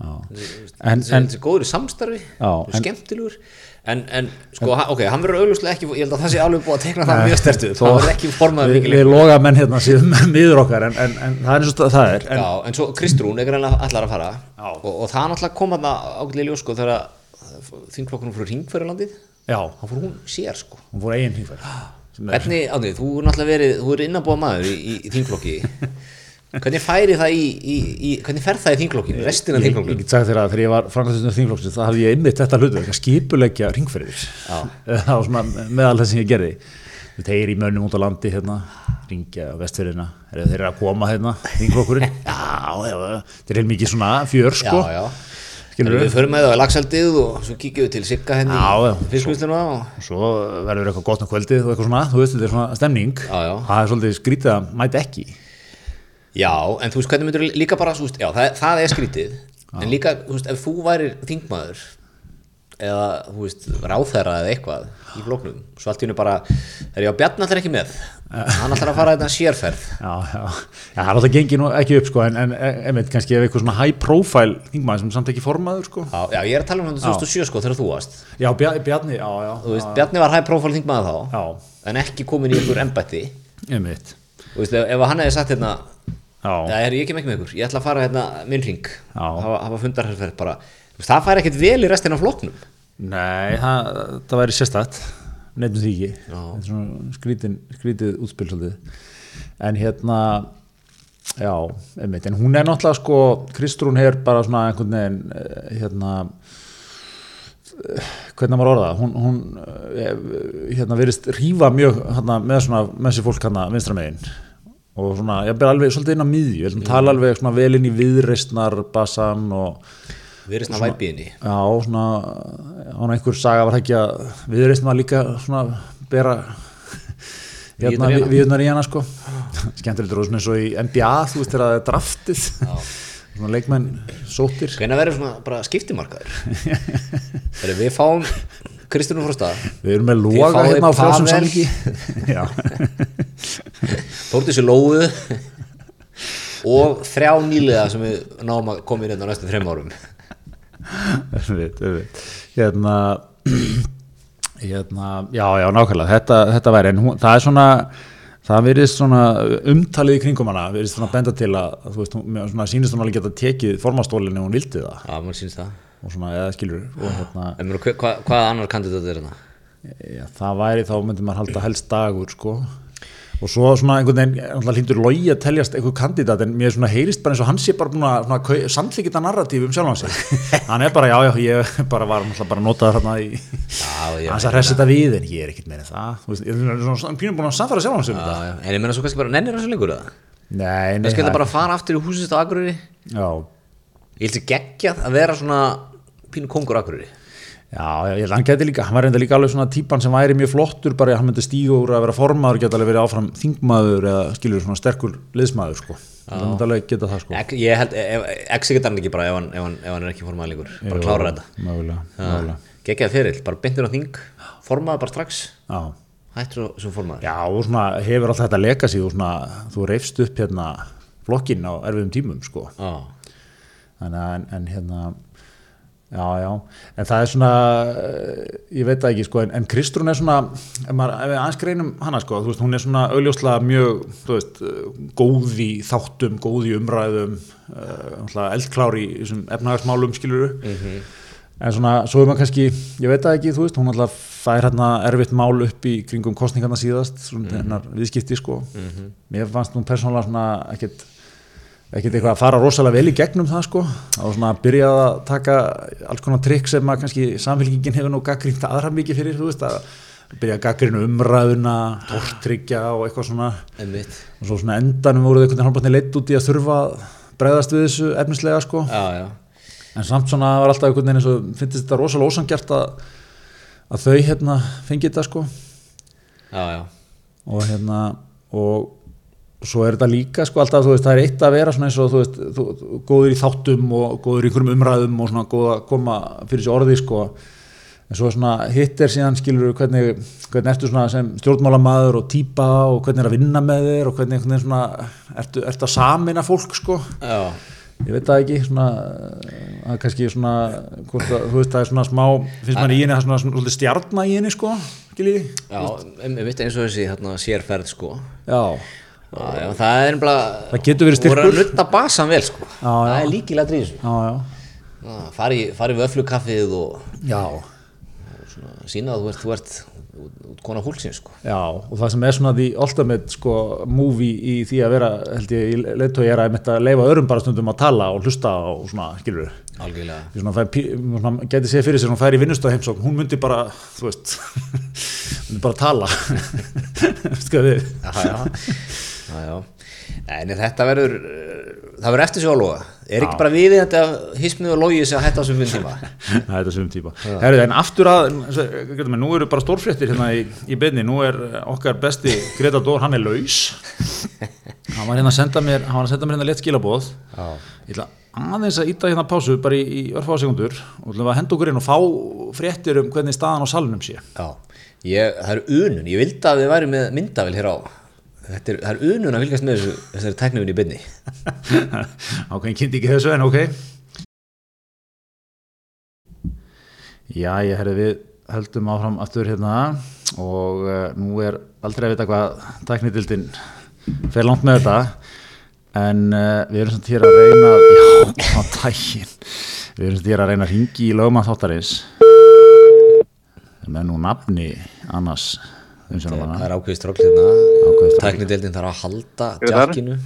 já. en, en, en þessi góður í samstarfi Já, og en- skemmtilegur. En, en sko, ha- ok, hann verður auglustlega ekki ég held að það sé alveg búið að tekna það mjög stertu það verður ekki formað mikið við loga menn hérna síðan miður okkar en, en, en það er eins og það er en, Já, en svo Kristrún er allar að fara. Og, og það er náttúrulega kom að ágætlega ljós sko þegar þingflokkunum fyrir ringferðarlandið já, þá fór hún sér sko. Hún fór eigin sem er, Hvernig, átni, þú er náttúrulega verið, þú er innanbúða maður í, í, í þingflokki. Hvernig færi það í, í, í hvernig fer það í þingflokkinu, restina af ég, ég þingflokkinu get sagt þér að þegar ég var framkvæmstundur þingflokksins það hafði ég einmitt þetta hlutu, að skipuleggja ringferðir Já. það var svona meðal þess sem ég gerði. Þeir í mönnum út á landi hérna, ringja á vestfjörðina þeir eru að koma hérna, þingflokkurinn? Já, já, þetta er heilmikið svona fjör sko, Já, já skilur Við förum með það á lagseldið og svo kíkjum við til Sigga henni Já, já. í fiskvisluna og svo verður eitthvað gott á kvöldið og eitthvað svona, þú veist, þetta er svona stemning. Já, já. það er svolítið skrítið að mæta ekki. Já, en þú veist hvernig myndur líka bara, veist, já, það, það er skrítið. En líka, þú veist, ef þú værir þingmaður eða, þú veist, ráðherra eða eitthvað í flóknum Svo allt í hennu bara, er ég á Bjarnar þeir ekki með. Hann ætlar að fara þetta sérferð. Já, já, já, það er alltaf gengið nú ekki upp sko, en, en einmitt kannski ef eitthvað svona high profile þingmaður sem samt ekki formaður sko. Já, já, ég er að tala um þetta 2007 sko þegar þú varst. Já, Bjar- Bjarni, já, já, Þú veist, Bjarni var high profile þingmaður þá já, en ekki komin í einhver embætti. Einmitt. Þú veist, ef, ef hann hefði sagt hérna já, er ég ekki með ykkur, ég ætla að fara hérna minn ring hafa, hafa fundarherferð bara það fær ekkert vel í restina af flokknum. Nei, það, það væri sérstætt nefnum því ekki. Skrítin, skrítið útspil svolítið. En hérna já, einmitt, en hún er náttúrulega sko, Kristrún er bara svona einhvern veginn eh, hérna hvernig maður orða hún, hún eh, hérna verist rífa mjög hérna, með svona með sér fólk hérna vinstra megin. Og svona, ég ber alveg svolítið inn á miðju, ég tala alveg svona vel inn í viðreistnar bassan og Við erum svona væpiðinni já, svona án einhver saga var það ekki að viðreistnar líka svona bera hérna viðunar í hana. sko. Skemmtilegt er svona eins og í NBA þú veist þegar það er draftið. Svona leikmenn sóttir. Hvernig verður svona bara skiptimarkaður? Við fáum Kristjánum frá stað. Við erum með loga hérna á frjálsum Pavel. samlingi já, Þórtísi Lóu. Og þrjá nýlega sem við náum að koma inn hérna á næstu þreim árum. Hérna hérna, já, já, nákvæmlega. Þetta, þetta væri, en hún, það er svona það verðist svona umtalið í kringum hana, verðist svona benda til að þú veist, svona sýnist hún alveg geta tekið formastólinu hún vildi það. Já, maður sýnst það. Og svona, eða skilur og hérna, En mér, hva, hvaða annar kandidat er hérna? já, það væri þá myndi maður halda helst dagur, sko og svo svona einhvern veginn, náttúrulega hlýtur logi að teljast einhver kandidat, en mér svona heyrist bara eins og hann sé bara búin að samþykita narratíf um sjálfan sig, hann er bara, já, já ég bara var bara að nota það hérna í Já, já, hans að þetta við, en ég er ekkert meira en það. Veist, ég er svona- pínum búin að samfæra sjálfan sig um já, þetta. já. En ég meina svo kannski bara nennir hans lengur það nei, nei, Það bara að fara aftur í húsist á Akureyri. Já, Ég held sér geggjað að vera svona pínu kongur Akureyri já, ég held að hann geti líka hann var reynda líka alveg svona típan sem væri mjög flottur bara að hann myndi stíga úr að vera formaður geta alveg verið áfram þingmaður eða skilur svona sterkur liðsmaður sko, það myndi alveg geta það sko. Ek, Ég held, executar hann ekki bara ef hann, ef hann, ef hann er ekki formaður lengur Bara klára þetta. mögulega, mögulega. Geggjað fyrir, bara byndir á þing Formaður bara strax, já. hættur svo- svo formaður. Já, og svona hefur alltaf þetta leka sig og svona, þú reyfst upp hérna flokkin á erfiðum tímum sko. Þannig að en, en hérna já, já, en það er svona eh, ég veit það ekki sko en, en Kristrún er svona, ef, við aðeins greinum hana sko, þú veist, hún er svona augljóslega mjög, þú veist, eh, góð í þáttum, góð í umræðum uh, eldklár í þessum efnahagsmálum skiluru en svona, svo er maður kannski, ég veit það ekki þú veist, hún alltaf fær hérna erfitt mál upp í kringum kostningarna síðast svona hennar viðskipti sko. Mér fannst hún persónulega svona ekkert ekkert eitthvað að fara rosalega vel í gegnum það sko. Og svona að byrja að taka alls konar trikk sem að kannski samfélkingin hefur nú gaggrínt aðra mikið fyrir þú veist að byrja að gaggrinu umræðuna tortryggja og eitthvað svona. Einmitt. Og svo svona endanum voruð einhvern veginn halvpartni leitt út í að þurfa að bregðast við þessu efnislega sko. Já, já, en samt svona var alltaf einhvern veginn eins og finnst þetta rosalega ósangjart að, að þau hérna fengi þetta sko. Já, já. Og hérna og svo er þetta líka sko alltaf þú veist það er eitt að vera svona eins og þú veist þú, þú, góður í þáttum og góður í einhverjum umræðum og svona góð að koma fyrir þessi orði sko. En svo svona hitt er síðan skilur hvernig, hvernig ertu svona sem stjórnmálamaður og típa og hvernig er að vinna með þér og hvernig, hvernig svona ertu, ertu að samina fólk sko. Já, ég veit það ekki svona það er kannski svona að, þú veist það er svona smá finnst mann í henni það er svona, stjarnar í henni sko skilji já, einmitt eins og þessi hérna, sérferð sko. Já Já, já, það er bara Það getur verið Þú voru að styrkur. nutta basan vel sko. Já. Það er líkilega já Fari, fari vöflukaffið og já. svona, sína að þú ert, þú ert út, út kona húlsins sko. Já, og það sem er svona the ultimate sko, movie í því að vera held ég, í leiðtói er að að leifa öðrum bara stundum að tala og hlusta og svona, skilur Algjörlega. Við geti séð fyrir sér hún fær í vinnustöð heimsókn, hún myndi bara þú veist, myndi bara tala. Sko við Já, já, já, já. En þetta verður uh, það verður eftir sig að loga er ekki bara við þetta hismið og logið sem að hætta á þessum tíma Það þetta sum típa. Herru, en aftur að, nú eru bara stórfréttir hérna í, í beinni, nú er okkar besti Greta Dór, hann er laus. Hann var hérna að senda mér, hann var að senda mér hérna létt skilabóð. Já. Ég ætla aðeins að íta hérna pásu bara í, í örfáða sekundur og ætla að henda okkur inn og fá fréttir um hvernig staðan á salnum sé. Já, ég, það er unun ég vildi að við væri með myndavel hér á Þetta er, það er unun að fylgast með þessu, þessari tæknifin í byrni Ákveðin kynnti ekki þessu en ok. Já, ég herði við höldum áfram aftur hérna og uh, nú er aldrei að vita hvað tæknidildin fer langt með þetta en uh, við erum samt hér að reyna já, á tækin við erum samt hér að reyna að ringi í lögum að þáttarins. Með nú nafni annars Það umsjónum er ákveðist strókl hérna Ákveðið. Tæknideldin þarf að halda Grétar? jakkinu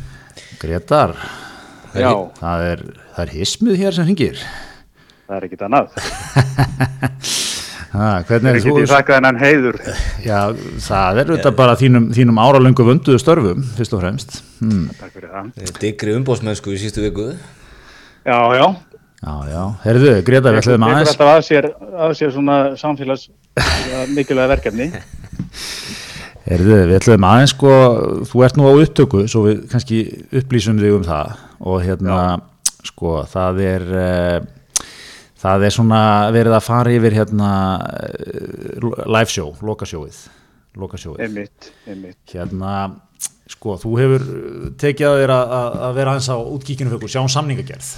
Gretar, Já, það er, það er hismið hér sem ringir það er ekkit annað. Ha, hvernig Ég er þú? geti þakkað hennan heiður. Já, það er auðvitað bara þínum, þínum áralöngu vönduðu störfum, fyrst og fremst. Hmm. Takk fyrir það. Digri umbóðsmennsku í sístu viku Já, já. Já, já. Herðu, Greta, við ætlum aðeins. alltaf að sér, að sér svona samfélags mikilvæga verkefni. Herðu, við ætlum aðeins sko, þú ert nú á upptöku, svo við kannski upplýsum þig um það og hérna, sko, það er, uh, það er svona verið að fara yfir hérna uh, live show, lokasjóið, lokasjóið. Einmitt, einmitt. Hérna, sko, þú hefur tekið að þér að, að- vera aðeins á útkíkinu fyrir sjá um samningagerð.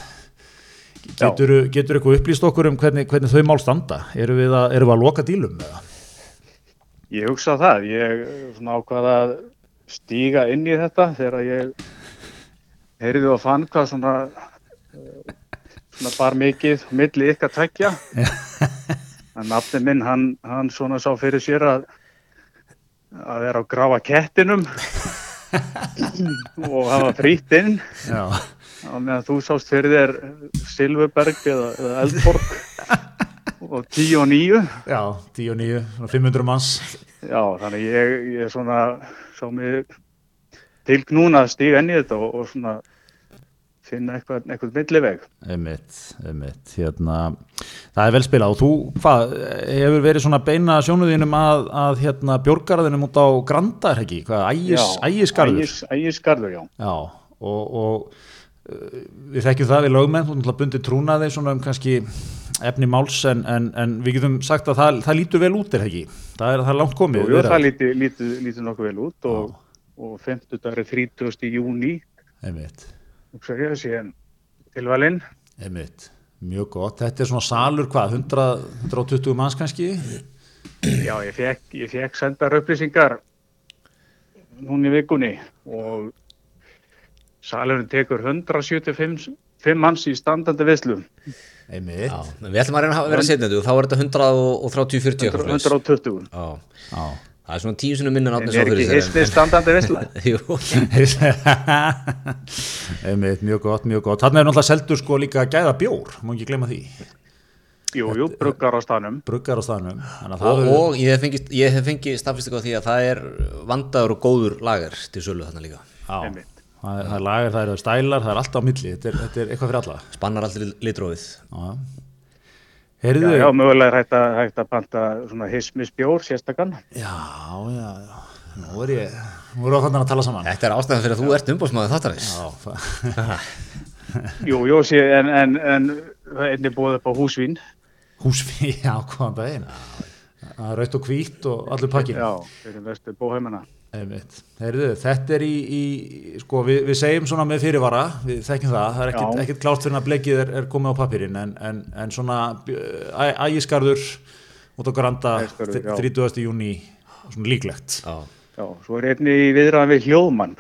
Getur, getur eitthvað upplýst okkur um hvernig, hvernig þau mál standa? Eru við að, eru við að loka dílum með það? Ég hugsa það. Ég svona ákvaða að stíga inn í þetta þegar ég heyrði og fann hvað svona, svona bar mikið milli ykkar tveggja. En nafni minn, hann, hann svona sá fyrir sér að að vera að grafa kettinum og hafa frýtt inn á meðan þú sást fyrir þér Silfurberg eða, eða Eldborg og 10 og 9 Já, 10 og 9, svona 500 manns. Já, þannig ég, ég svona sá mig til núna að stíga inn í þetta og, og svona finna eitthvað, eitthvað milliveg. Einmitt, einmitt, hérna það er vel spilað. Og þú, hvað hefur verið svona beina sjónuðinum að, að hérna björgarðinum út á Granda er ekki, hvað, ægis, ægisgarður? Ægis, ægisgarður, já. Já, og, og við þekkjum það við lögmenn, þú náttúrulega bundið trúnaði svona um kannski efni máls en, en, en við getum sagt að það, það lítur vel út er það ekki, það er, það er langt komið Jú, það líti, líti, líti nokkuð vel út og, og 50 dagar er 30. júni Einmitt, tilvalinn. Einmitt, mjög gott. Þetta er svona salur hvað, 100, 120 manns kannski? Já, ég fekk, ég fekk sendar upplýsingar núna í vikunni og salurinn tekur 175 fimm manns í standandi viðslu Einmitt, Já, en við ætlum að reyna að vera setnendu og þá er þetta 130-40 eitthvað svoleiðis. 120 Já, já. Það er svona tíu sinni minna en en átni sá er fyrir ekki sér hisnið standandi viðsla Jú, Einmitt, mjög gott, mjög gott. Þannig er náttúrulega seldur sko líka gæða bjór má ekki glemma því, Jú, jú, bruggar á stanum bruggar á staðnum. Að og, verður- og ég hef fengið, ég hef fengið staðfistik á því að það er vandaður og góður lager til sölu þarna líka. Já, Einmitt. Það er, það er lagar, það eru stælar, það er allt á milli. Þetta er, þetta er eitthvað fyrir alla. Spannar allir litrófið Já. Já, Heyrðu, já, mögulega er hægt að, hægt að panta svona hismisbjór sérstakann já, já, já. Nú er ég, nú erum við þannig að tala saman. Þetta er ástæðan fyrir að þú ert umbóðsmaður þáttarins. Já, það- Jú, jú, sé, en, en, en er einnig búið upp á húsvín. Húsví, já, hvaðan daginn. Það er raut og hvít og allur pakkin Já, fyrir vestu bóheimana. Heyrðu, þetta er í, í sko, við, við segjum svona með fyrirvara við þekkjum það, það er ekkit, Já. ekkit klárt fyrir að blekið er, er komið á pappirinn en, en, en svona ægiskarður út á Granda Ægisgarður, já. 30. júni svona líklegt Já, Já, svo er einnig í viðræðan við hljóðmann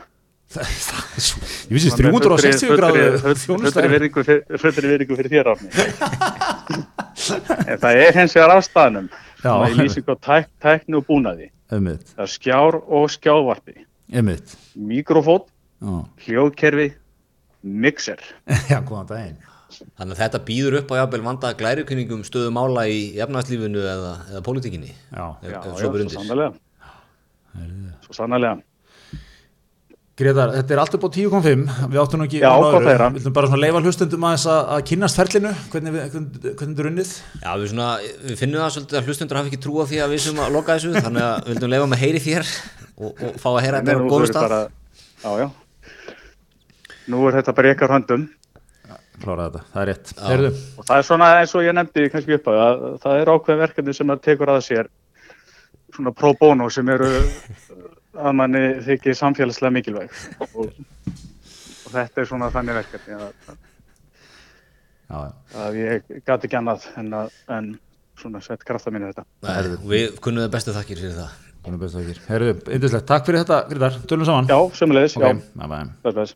það, það er svo, ég vissi 360 gráðu virðingu fyrir, fullri virðingu fyrir þér átni En það er hens vegar afstæðanum Já. Svona í lýsing á tæk, tækni og búnaði. Einmitt, Það er skjár og skjávarpi Mikrofón, já, hljóðkerfi, mixer. Já, góðan daginn. Þannig að þetta býður upp á jafnvel vandaða glærukynningum stöðu mála í efnahagslífinu eða, eða pólitíkinni? Já, ef, Já, ef já, svo sannlega Svo sannlega Gretar, þetta er allt upp á 10.5 við áttum nú ekki á að heyra. Við ætlum bara leifa hlustendum aðeins að, að kynnast ferlinu. Hvernig, við, hvernig, hvernig þetta er unnið? Já, við, svona, við finnum það svolítið að hlustundur hafi ekki trú á því að við sem að loka þessu þannig að við vildum leifa með heyri þér og, og fá að heyra þetta á þurfi stað. bara- Já, já. Nú er þetta bara ykkar höndum. Klára þetta, það er rétt. Heyrðu, og það er svona eins og ég nefndi kannski upp að að það er ákveðin verkefni sem að tekur að sér svona pro bono sem eru að manni þykir samfélagslega mikilvæg og, og þetta er svona þannig verkefni að, já. að ég gati ekki annað en, að, en svona sett krafta mínu þetta Nei, Við kunnum það bestu þakkir fyrir það er bestu þakkir. Heyrðu, yndislegt, takk fyrir þetta, Grítar, tölum saman. Já, sömulegis, ok, já.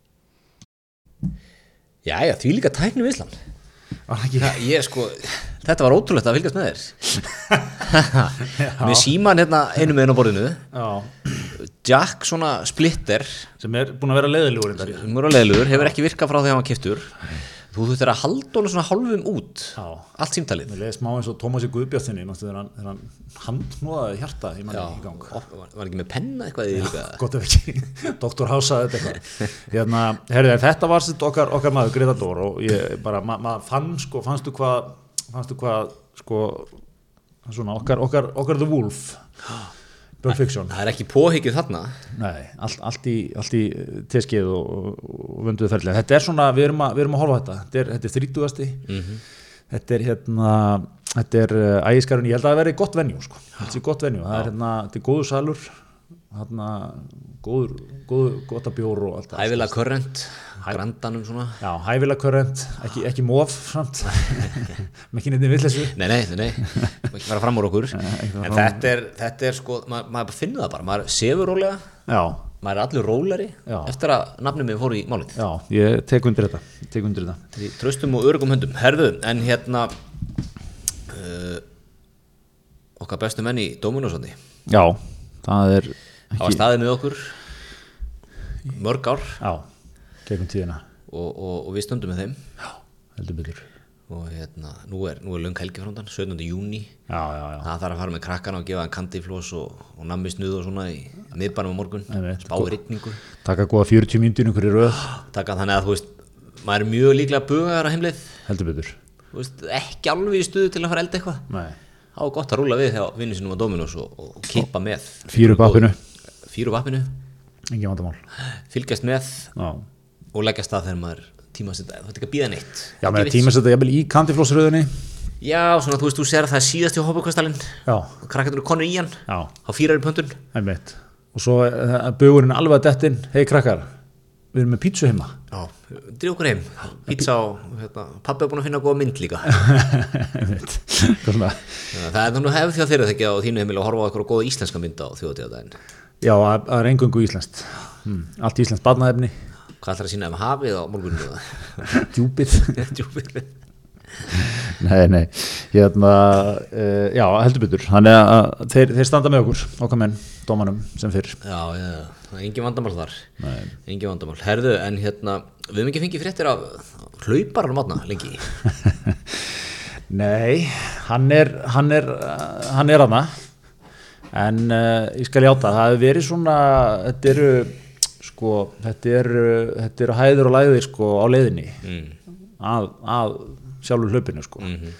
Já, já, því líka tækni við Ísland? Ég sko, þetta var ótrúlegt að fylgjast með þér Með síman hérna einu með einu á borðinu Já, Jack svona splitter sem er búin að vera reyndar. sem er á leiðlugur, hefur ekki virkað frá því að hann kiptur þú þurftir að halda honum svona hálfum út Já. allt símtalið. Mér leiði smá eins og Tómasi Guðbjartinni þegar hann, þegar hann handnóðaði hjarta í manni í gang. Op- var, ekki með penna eitthvað í því gott ef ekki, doktor Hása þetta eitthvað. Hérna, herri, en þetta var okkar, okkar maður Greta Dór og ég bara, ma- maður fann sko, fannstu hvað fannstu hvað, sko svona, okkar, okkar, okkar The Wolf Pulp Fiction það er ekki póhyggið þarna Nei, allt, allt í, allt í teskið og, og, vönduðu ferðlega. Þetta er svona, við erum að, við erum að horfa þetta. Þetta er, þetta er þrítugasti. Þetta er hérna, þetta er uh, ægiskarun, ég held að það veri gott venjú, sko. Þetta er gott venjú. Það er hérna, þetta er góður salur, hérna, góður, góður, gott að bjór og allt það. ævilega körrent, grandanum svona Já, hæfilega körrent, ekki, ekki móf samt, með kynniðni villessu. nei, nei, nei, nei, ekki fara fram úr okkur en ekki fara fram úr. þetta er, þetta er sko maður, maður finnur það bara, maður sefur rólega Já, maður er allir róleri Já. eftir að nafnum við fór í málið já, ég tek undir þetta, tek undir þetta. tröstum og örugum höndum herðu, en hérna uh, okkar bestu menn í Dominósandi Já, það er það var staðið með okkur mörg ár. Já, gegnum tíðina, og, og, og við stöndum með þeim. Heldur betur. og hérna, nú er, er löng helgi framdann 17. júni Já, já, já. það þarf að fara með krakkana og gefa hann kandiflós og, og nammi snuð og svona í miðbænum á morgun. Einmitt. spá í rigningu. Taka góða 40 mínútur einhverju röð. Taka þannig að þú veist maður er mjög líklega bugaðar á heimleið. Heldur veist, ekki alveg í stuðu til að fara að elda eitthvað. Þá er gott að rúla við þegar vinnu sinum á Dominos og, og kippa með. Fýra upp upp appinu, engin vandamál. Fylgjast með já, og leggja stað þegar maður tíma að setja, þú veit ekki að býða neitt. Já Ekki með vits. tíma setja jafnvel í kantiflósröðinni já, svona þú veist, þú sér að það er síðast í hópakvastalinn já, og krakkarnir eru konur í hann. Já, þá fýrar í pöntun. Einmitt. Og svo uh, bugurinn alveg að dettin. Hei krakkar, við erum með pítsu heima. Já, drif okkur heim. Pizza og hérna, pappi er búin að finna góða mynd líka. Það er. Er að hefur því að þeirra þekki á þínu heimil og horfa á eitthvað góða íslenska mynda á þjóðatíðadaginn já, það er engungu íslenskt. Hmm. allt íslenskt barnaefni. Hvað ætlar að sína ef hafið á morguninu djúpið. Djúpið. nei, nei, hérna uh, já, heldur betur. Þannig að þeir, þeir standa með okkur okkar menn, dómanum sem fyrr. Já, já, það er engin vandamál þar. Nei. engin vandamál, herðu en hérna við höfum ekki fengið fréttir af hlauparar mátna lengi. Nei, hann er hann er, hann er hana en uh, ég skal játa það hefur verið svona þetta eru sko, þetta eru þetta eru hæður og læðir sko á leiðinni mm. að, að sjálfur hlaupinu sko Mhm.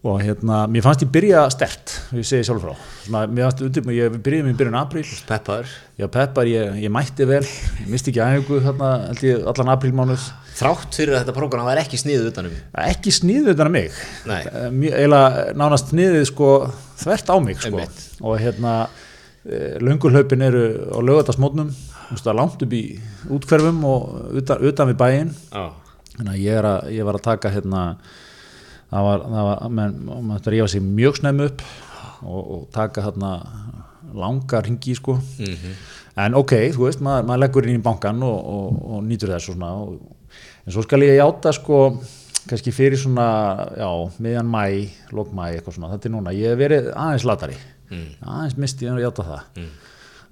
Og hérna, mér fannst ég byrja stert ég segi sjálfur frá. Svona, mér fannst undir, ég byrjaði mér byrjun apríl. Peppar, var peppar, ég, ég mætti vel. Ég misti ekki held ég allan aprílmánuð. Þrátt fyrir að þetta prógram var ekki sniðið utanum ekki sniðið utan að mig. Nei. Eh, nánast sniðið sko þvert á mig sko. Einmitt. og hérna löngurhlaupin eru á lögatarsmótnum langt upp í útkverfum og utan, utan við já, þannig að ég, að ég var að taka hérna það var, það var menn, maður þetta rífa sig mjög snemmu upp og, og taka hérna langa ringi sko. Mhm. en ok, þú veist, maður, maður leggur inn í bankan og, og, og nýtur þess og svona. Og, en svo skal ég játa sko kannski fyrir svona, já, miðjan mæ lók mæ, eitthvað svona, þetta er núna. Ég hef verið aðeins latari. Mm. aðeins misti ég að játa það.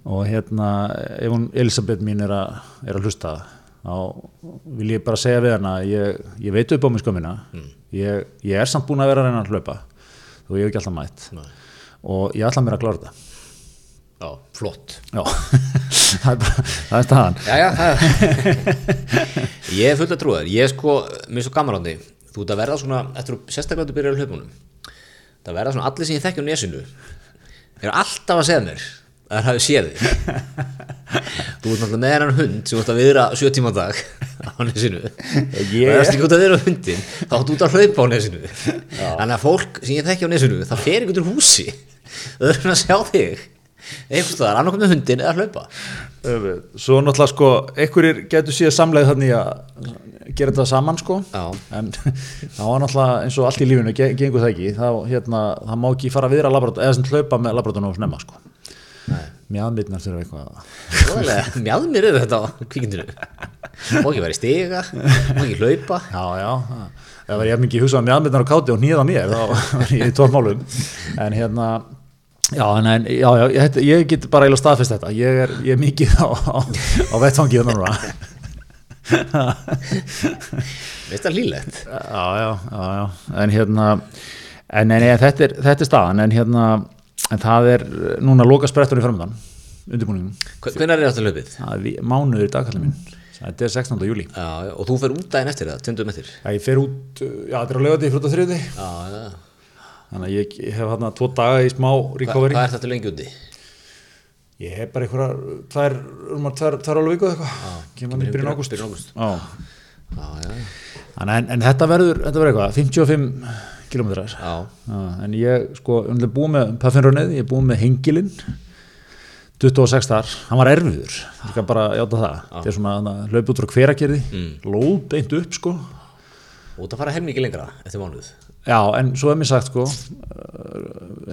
Og hérna, ef hún Elisabeth mín er að, er að hlusta þá vil ég bara segja við hana ég, ég veit upp á mig skömmina ég, ég er samt búin að vera að reyna að hlaupa og ég hef ekki alltaf mætt. Nei. og ég ætla mér að klára þetta. Já, flott. Já, það er bara það er staðan. Já, já, það ég er fullt að trúa þér. Ég er sko, mér er svo gaman á því. Þú ert að verða svona, eftir að sérstaklega að byrja á hlaupunum það verða svona allir sem ég þekki á nesinu er alltaf að segja mér að það hafi séð þig. Þú ert náttúrulega með hennan hund sem þú ert að viðra sjö tíma dag á nesinu. Ég- og ef ekki út að viðra hundin þá áttu út að hlaupa á nesinu. Þannig að fólk sem ég þekki á nesinu það fer út úr húsi. Þau eru að sjá þig. Einhvers staðar, annarkoð með hundin eða hlaupa. Svo náttúrulega sko einhverjir getur síðan samleið þannig að gera þetta saman sko. Já. en það var náttúrulega eins og allt í lífinu ge- gengur það ekki, þá hérna það má ekki fara viðra laborator, eða sem hlaupa með laboratorinu og snemma sko mjöðmyndnar þurfa eitthvað mér yfir þetta á kvikindinu Má ekki vera í stiga, má ekki hlaupa. Já, já, það- var ég mikið hugsað um mjöðmyndnar á káti og nýða mér þá var ég í tóm málum. En hérna Já, en, en, já, já, ég, þetta- ég get bara eiginlega staðfest þetta, ég er, ég er mikið á, á, á vettfangi þannig núna. Veist það lílegt já, já, já, já, en hérna en, en, en þetta, er, þetta er staðan. En hérna, en það er núna loka sprettur í framöndan undirbúningum, hvernig er þetta vi- mánuður í dagkallin minn. Þetta er 16. júli Já, og þú fer út daginn eftir það, tundum eftir? Já, ég fer út, já þetta er á lögati Já, já, þannig að ég hef hérna tvo daga í smá recovery. hvað er þetta lengi úti? ég hef bara einhverjar tvær, um að tvær, tvær alveg viku eitthvað. Kemur hann í byrjun Þannig, en, en þetta verður, þetta verður eitthvað 55 kilometrar. Já, en ég sko, er búið með Puffinrunnið, ég búið með Hengilinn 26 þar, hann var erfiður ég skal bara játa það. Þetta er svona hlaup út frá hveragerði mm. lóð beint upp sko. Og það fara helmingi lengra eftir mánuð. Já, en svo er mér sagt sko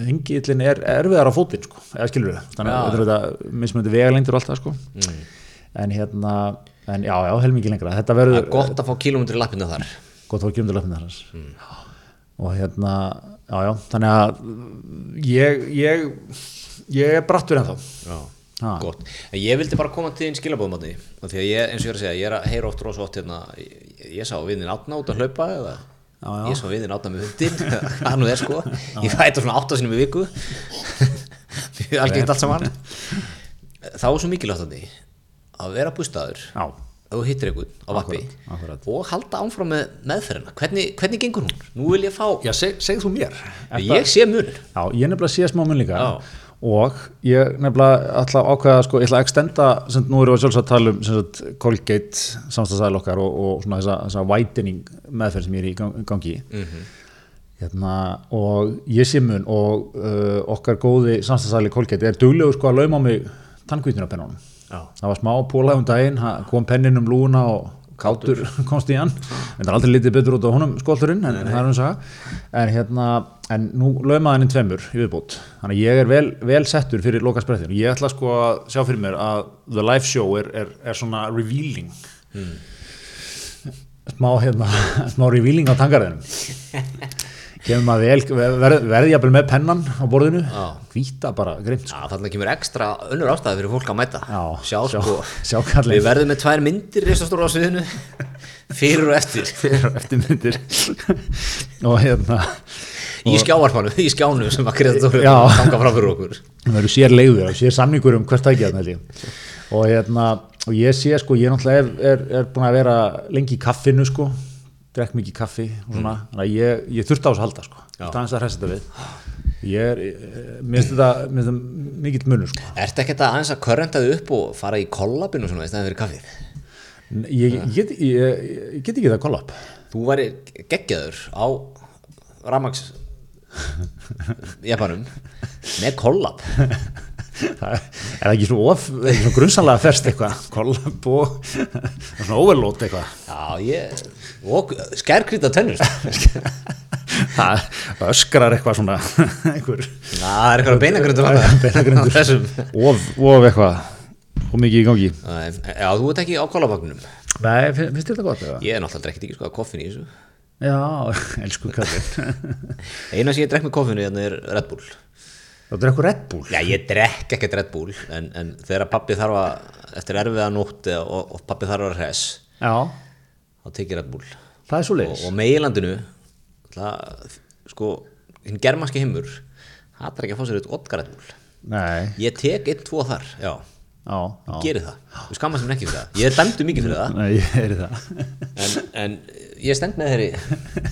Hengilinn er erfiðar á fótinn sko, eða skilur við þannig Já. að þetta er þetta mismöndi vegalengdir og allt það sko. Mm. en hérna en já, já, helmingi lengra, þetta verður er gott að fá kílómetri lappina þar. Gott að kemur til löfnir hans og hérna, já já þannig að ég ég, ég er brattur ennþá. Já, Ha. gott. En ég vildi bara koma til þín skilabóðmátti og því að ég, eins og ég er að segja, ég er að heyra oft rosa oft hérna, ég, ég sá viðin átna út að hlaupa eða Já, já. ég sá viðin átna með hundin hvað nú er sko, ég fæ þetta svona átta sinni í viku. Mjög algengt allt saman. Þá er svo mikilvægt að því að vera bústaður. Já, ef þú hittir einhvern á vappi og halda áfram með meðferðina hvernig, hvernig gengur hún? Nú vil ég fá já seg, segð þú mér ég sé mun já, ég nefnilega sé smá mun líka Já. og ég nefnilega ætla að ákveða sko, ég ætla að extenda, sem nú erum við sjálfsagt að tala um sagt, Colgate samstagsæðil okkar og, og svona þessa, þessa whitening meðferð sem ég er í gang- gangi Mhm. hérna, og ég sé mun og uh, okkar góði samstagsæðili Colgate er duglegur sko að lauma á mig tannkvítunarpennunum. Það var smá púla um daginn kom pennin um lúna og kátur komst í hann. En það er aldrei litið betur út á honum skolturinn en það er um saga. En hérna, en nú laumaði hann inn tveimur í viðbútt, þannig ég er vel, vel settur fyrir loka sprettin og ég ætla sko að sjá fyrir mér að the live show er, er, er svona revealing. Smá hérna smá revealing á tangarðinum kemur maður vel, verð, verði jafnvel með pennan á borðinu Já. hvíta bara grimt sko. Já, þarna kemur ekstra önnur ástæði fyrir fólk að mæta Já, sjá, sjá- sko sjá. Við verðum með tvær myndir risastóra á sviðinu fyrir og eftir fyrir og eftirmyndir og hérna í skjávarpanu, í skjánu sem að kreatóri ganga fram fyrir okkur það verður sér leiður sér samningur um hvert ég. og hérna og ég sé sko, ég náttúrulega er, er, er búin að vera lengi í kaffinu sko drekk mikið kaffi og svona. Þannig að ég, ég þurfti á þess að halda sko. Það er að hressa þetta við. Ég er, eh, mér finnst þetta mikill munur sko. Ertu ekki þetta aðeins að körrenda þið upp og fara í kollabinu svona í stæðan fyrir kaffið? ég, ég, get, ég, get ekki það kollab Þú væri geggjaður á Ramax Japanum með kollab það er, ekki svona, svona grunnsanlega ferst eitthvað? Kollab og svona overload eitthvað? Já, ég tennur. Sko. það öskrar eitthvað svona einhver það er eitthvað beinagrundur. Þessum. Of, of eitthvað og mikið í gangi. Já, þú ert ekki á kollabagnum Nei, fin- finnst þetta gott eða? Ég er náttúrulega drekkit ekki sko að koffin í þessu. Já, elsku kallinn. Eina sem ég drekk með koffinu hérna er Red Bull. Það drekkur Red Bull? Já, ég drekk ekkert Red Bull en, en þegar pappi þarf að eftir erfiða nótt og, og pappi þarf að hress Já, þá tekið Red Bull. Það er svo og, leiðis og meilandinu það, sko, hinn germanski himmur það er ekki að fá sér eitt otkar Red Bull. Nei, ég tek einn, tvo þar, já, já, já. geri það. Við skammast mér ekki fyrir það, ég er dæmdu mikið fyrir það. Nei, ég er það. En, en ég stend með þeirri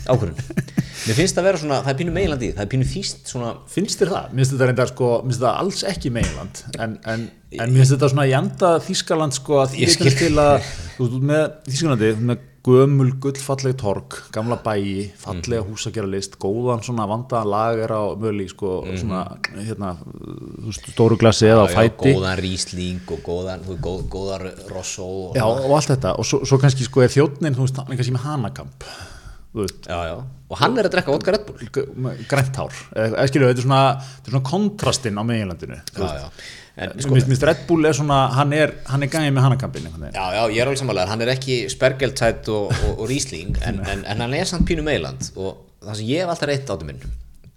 ákvörðun. Mér finnst það vera svona, það er pínu meilandi það er pínu þýst svona Finnst þér það? Mér finnst þetta reyndar sko, mér finnst þetta alls ekki meginland. En, en, en mér finnst þetta svona í enda Þískaland sko að því til að þú veist, með Þískalandi, með gömul gullfalleg torg, gamla bæi fallega Mhm. húsageralist, góðan svona vandaðan lager á möli sko Mhm. svona, hérna, þú veist, stóru glasi eða á já, fæti góðan rísling og góðan, þú, góð, góðar rosso og, Já, og allt þetta og svo, svo kannski sko er þjóttnin, þú veist, hann er kannski með hanakamp þú veist, já, já. og hann er að drekka vodka Red Bull g- með grænt hár eða skilju, þetta er svona, þetta er svona kontrastinn á meginlandinu já, já. En, sko, Mist, Mist Red Bull er svona, hann er, hann er gæðið með veginn. Já, já, ég er alveg samanlegar, hann er ekki spergeltætt og, og, og rísling en, en, en hann er samt pínu meiland. Og það sem ég hef alltaf reytt átum minn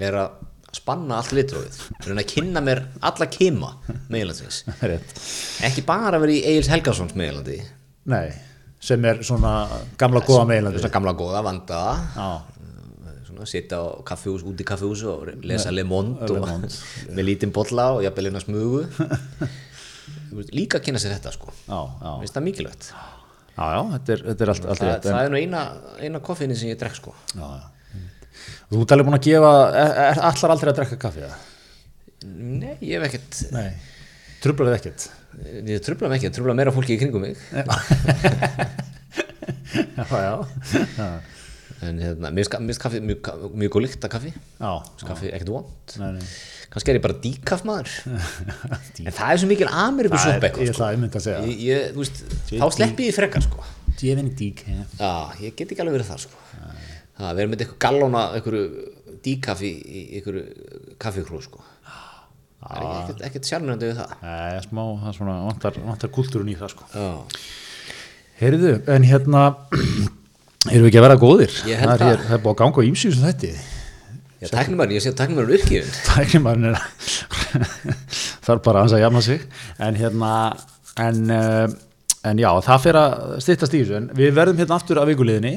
er að spanna allt litrófið. Er að kynna mér alla kima meilandsins, ekki bara vera í Egil's Helgassons meilandi. Nei, sem er svona gamla góða meilandi að gamla góða vandaða svona, sitja á kaffihús, út í kaffihús og lesa Le Monde Le Monde. með lítinn bolla og jafnvel eina smugu líka að kynna sér þetta sko Mér finnst það mikilvægt já, já þetta, er, þetta er allt, allt það, rétt það er nú eina, eina koffinni sem ég drekk sko Já, já. Þú ert alveg búin að gefa, er, er, allar aldrei að drekka kaffi? Nei, ég hef ekkert þið ekkert? ég trubla mig ekki, ég trubla meira fólki í kringum mig Já, já. Já, en hérna, mér finnst- kaffi mjög, mjög góð lykt af kaffi. Kaffi ekkert vond. Kannski er ég bara díkaff maður. En það er svo mikil Ameríku er, ég ég, ég, þú veist, þá sleppi ég frekar sko. He. Já, ég get ekki alveg verið þar sko. Það verður með eitthvað gallóna einhverju díkaffi í einhverju kaffikrú sko. Það er ekkert, ekkert sjálfnöndi við það. Nei, smá, það vantar, vantar kultúrun í það, sko. Heyrðu, en hérna, erum við ekki að vera góðir? Það. Er, er búið að ganga á ímsýsum þetta. ég tæknum maður, ég sé að tæknum maður virkifin. Tæknimarinn er þarf bara að hans að jafna sig. En hérna, en, uh, en já, það fer að styttast í þessu. Við verðum hérna aftur að vikuliðinni.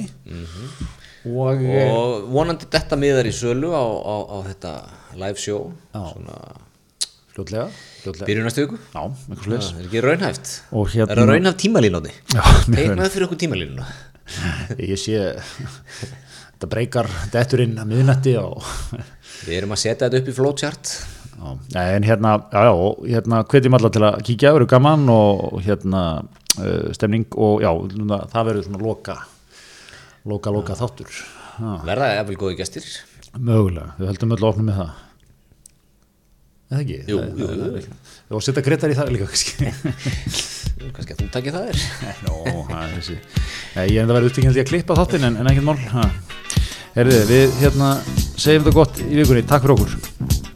Og, eh, Og vonandi þetta miðar í sölu á, á, á þetta live show, svona fljótlega, fljótlega. byrjun næstu viku. Já, Það slags. er ekki raunhæft. Og hérna- Er það raunhæft tímalínóti? Já, mjög vel. Teiknaði fyrir okkur tímalínuna. Ég sé, þetta breykar detturinn að miðnætti og Við erum að setja þetta upp í flowchart. Já, en hérna, já, já, hérna hvetjum alla til að kíkja, verður gaman og, hérna uh, stemning og já, það verður svona loka, loka, loka þáttur. Já, Verða efvel góði gestir. mögulega, við höldum öll ofnum með það. Eða ekki? Jú, Það- jú, það- jú. Það- Og setja greitar í það líka, kannski. Kannski að þú takir það er. Nó, það er þessi. Ég er enda verið upptíkjandi að klippa þáttinn en, en ekkert mál. Herðu, við hérna segjum þetta gott í vikunni. Takk fyrir okkur.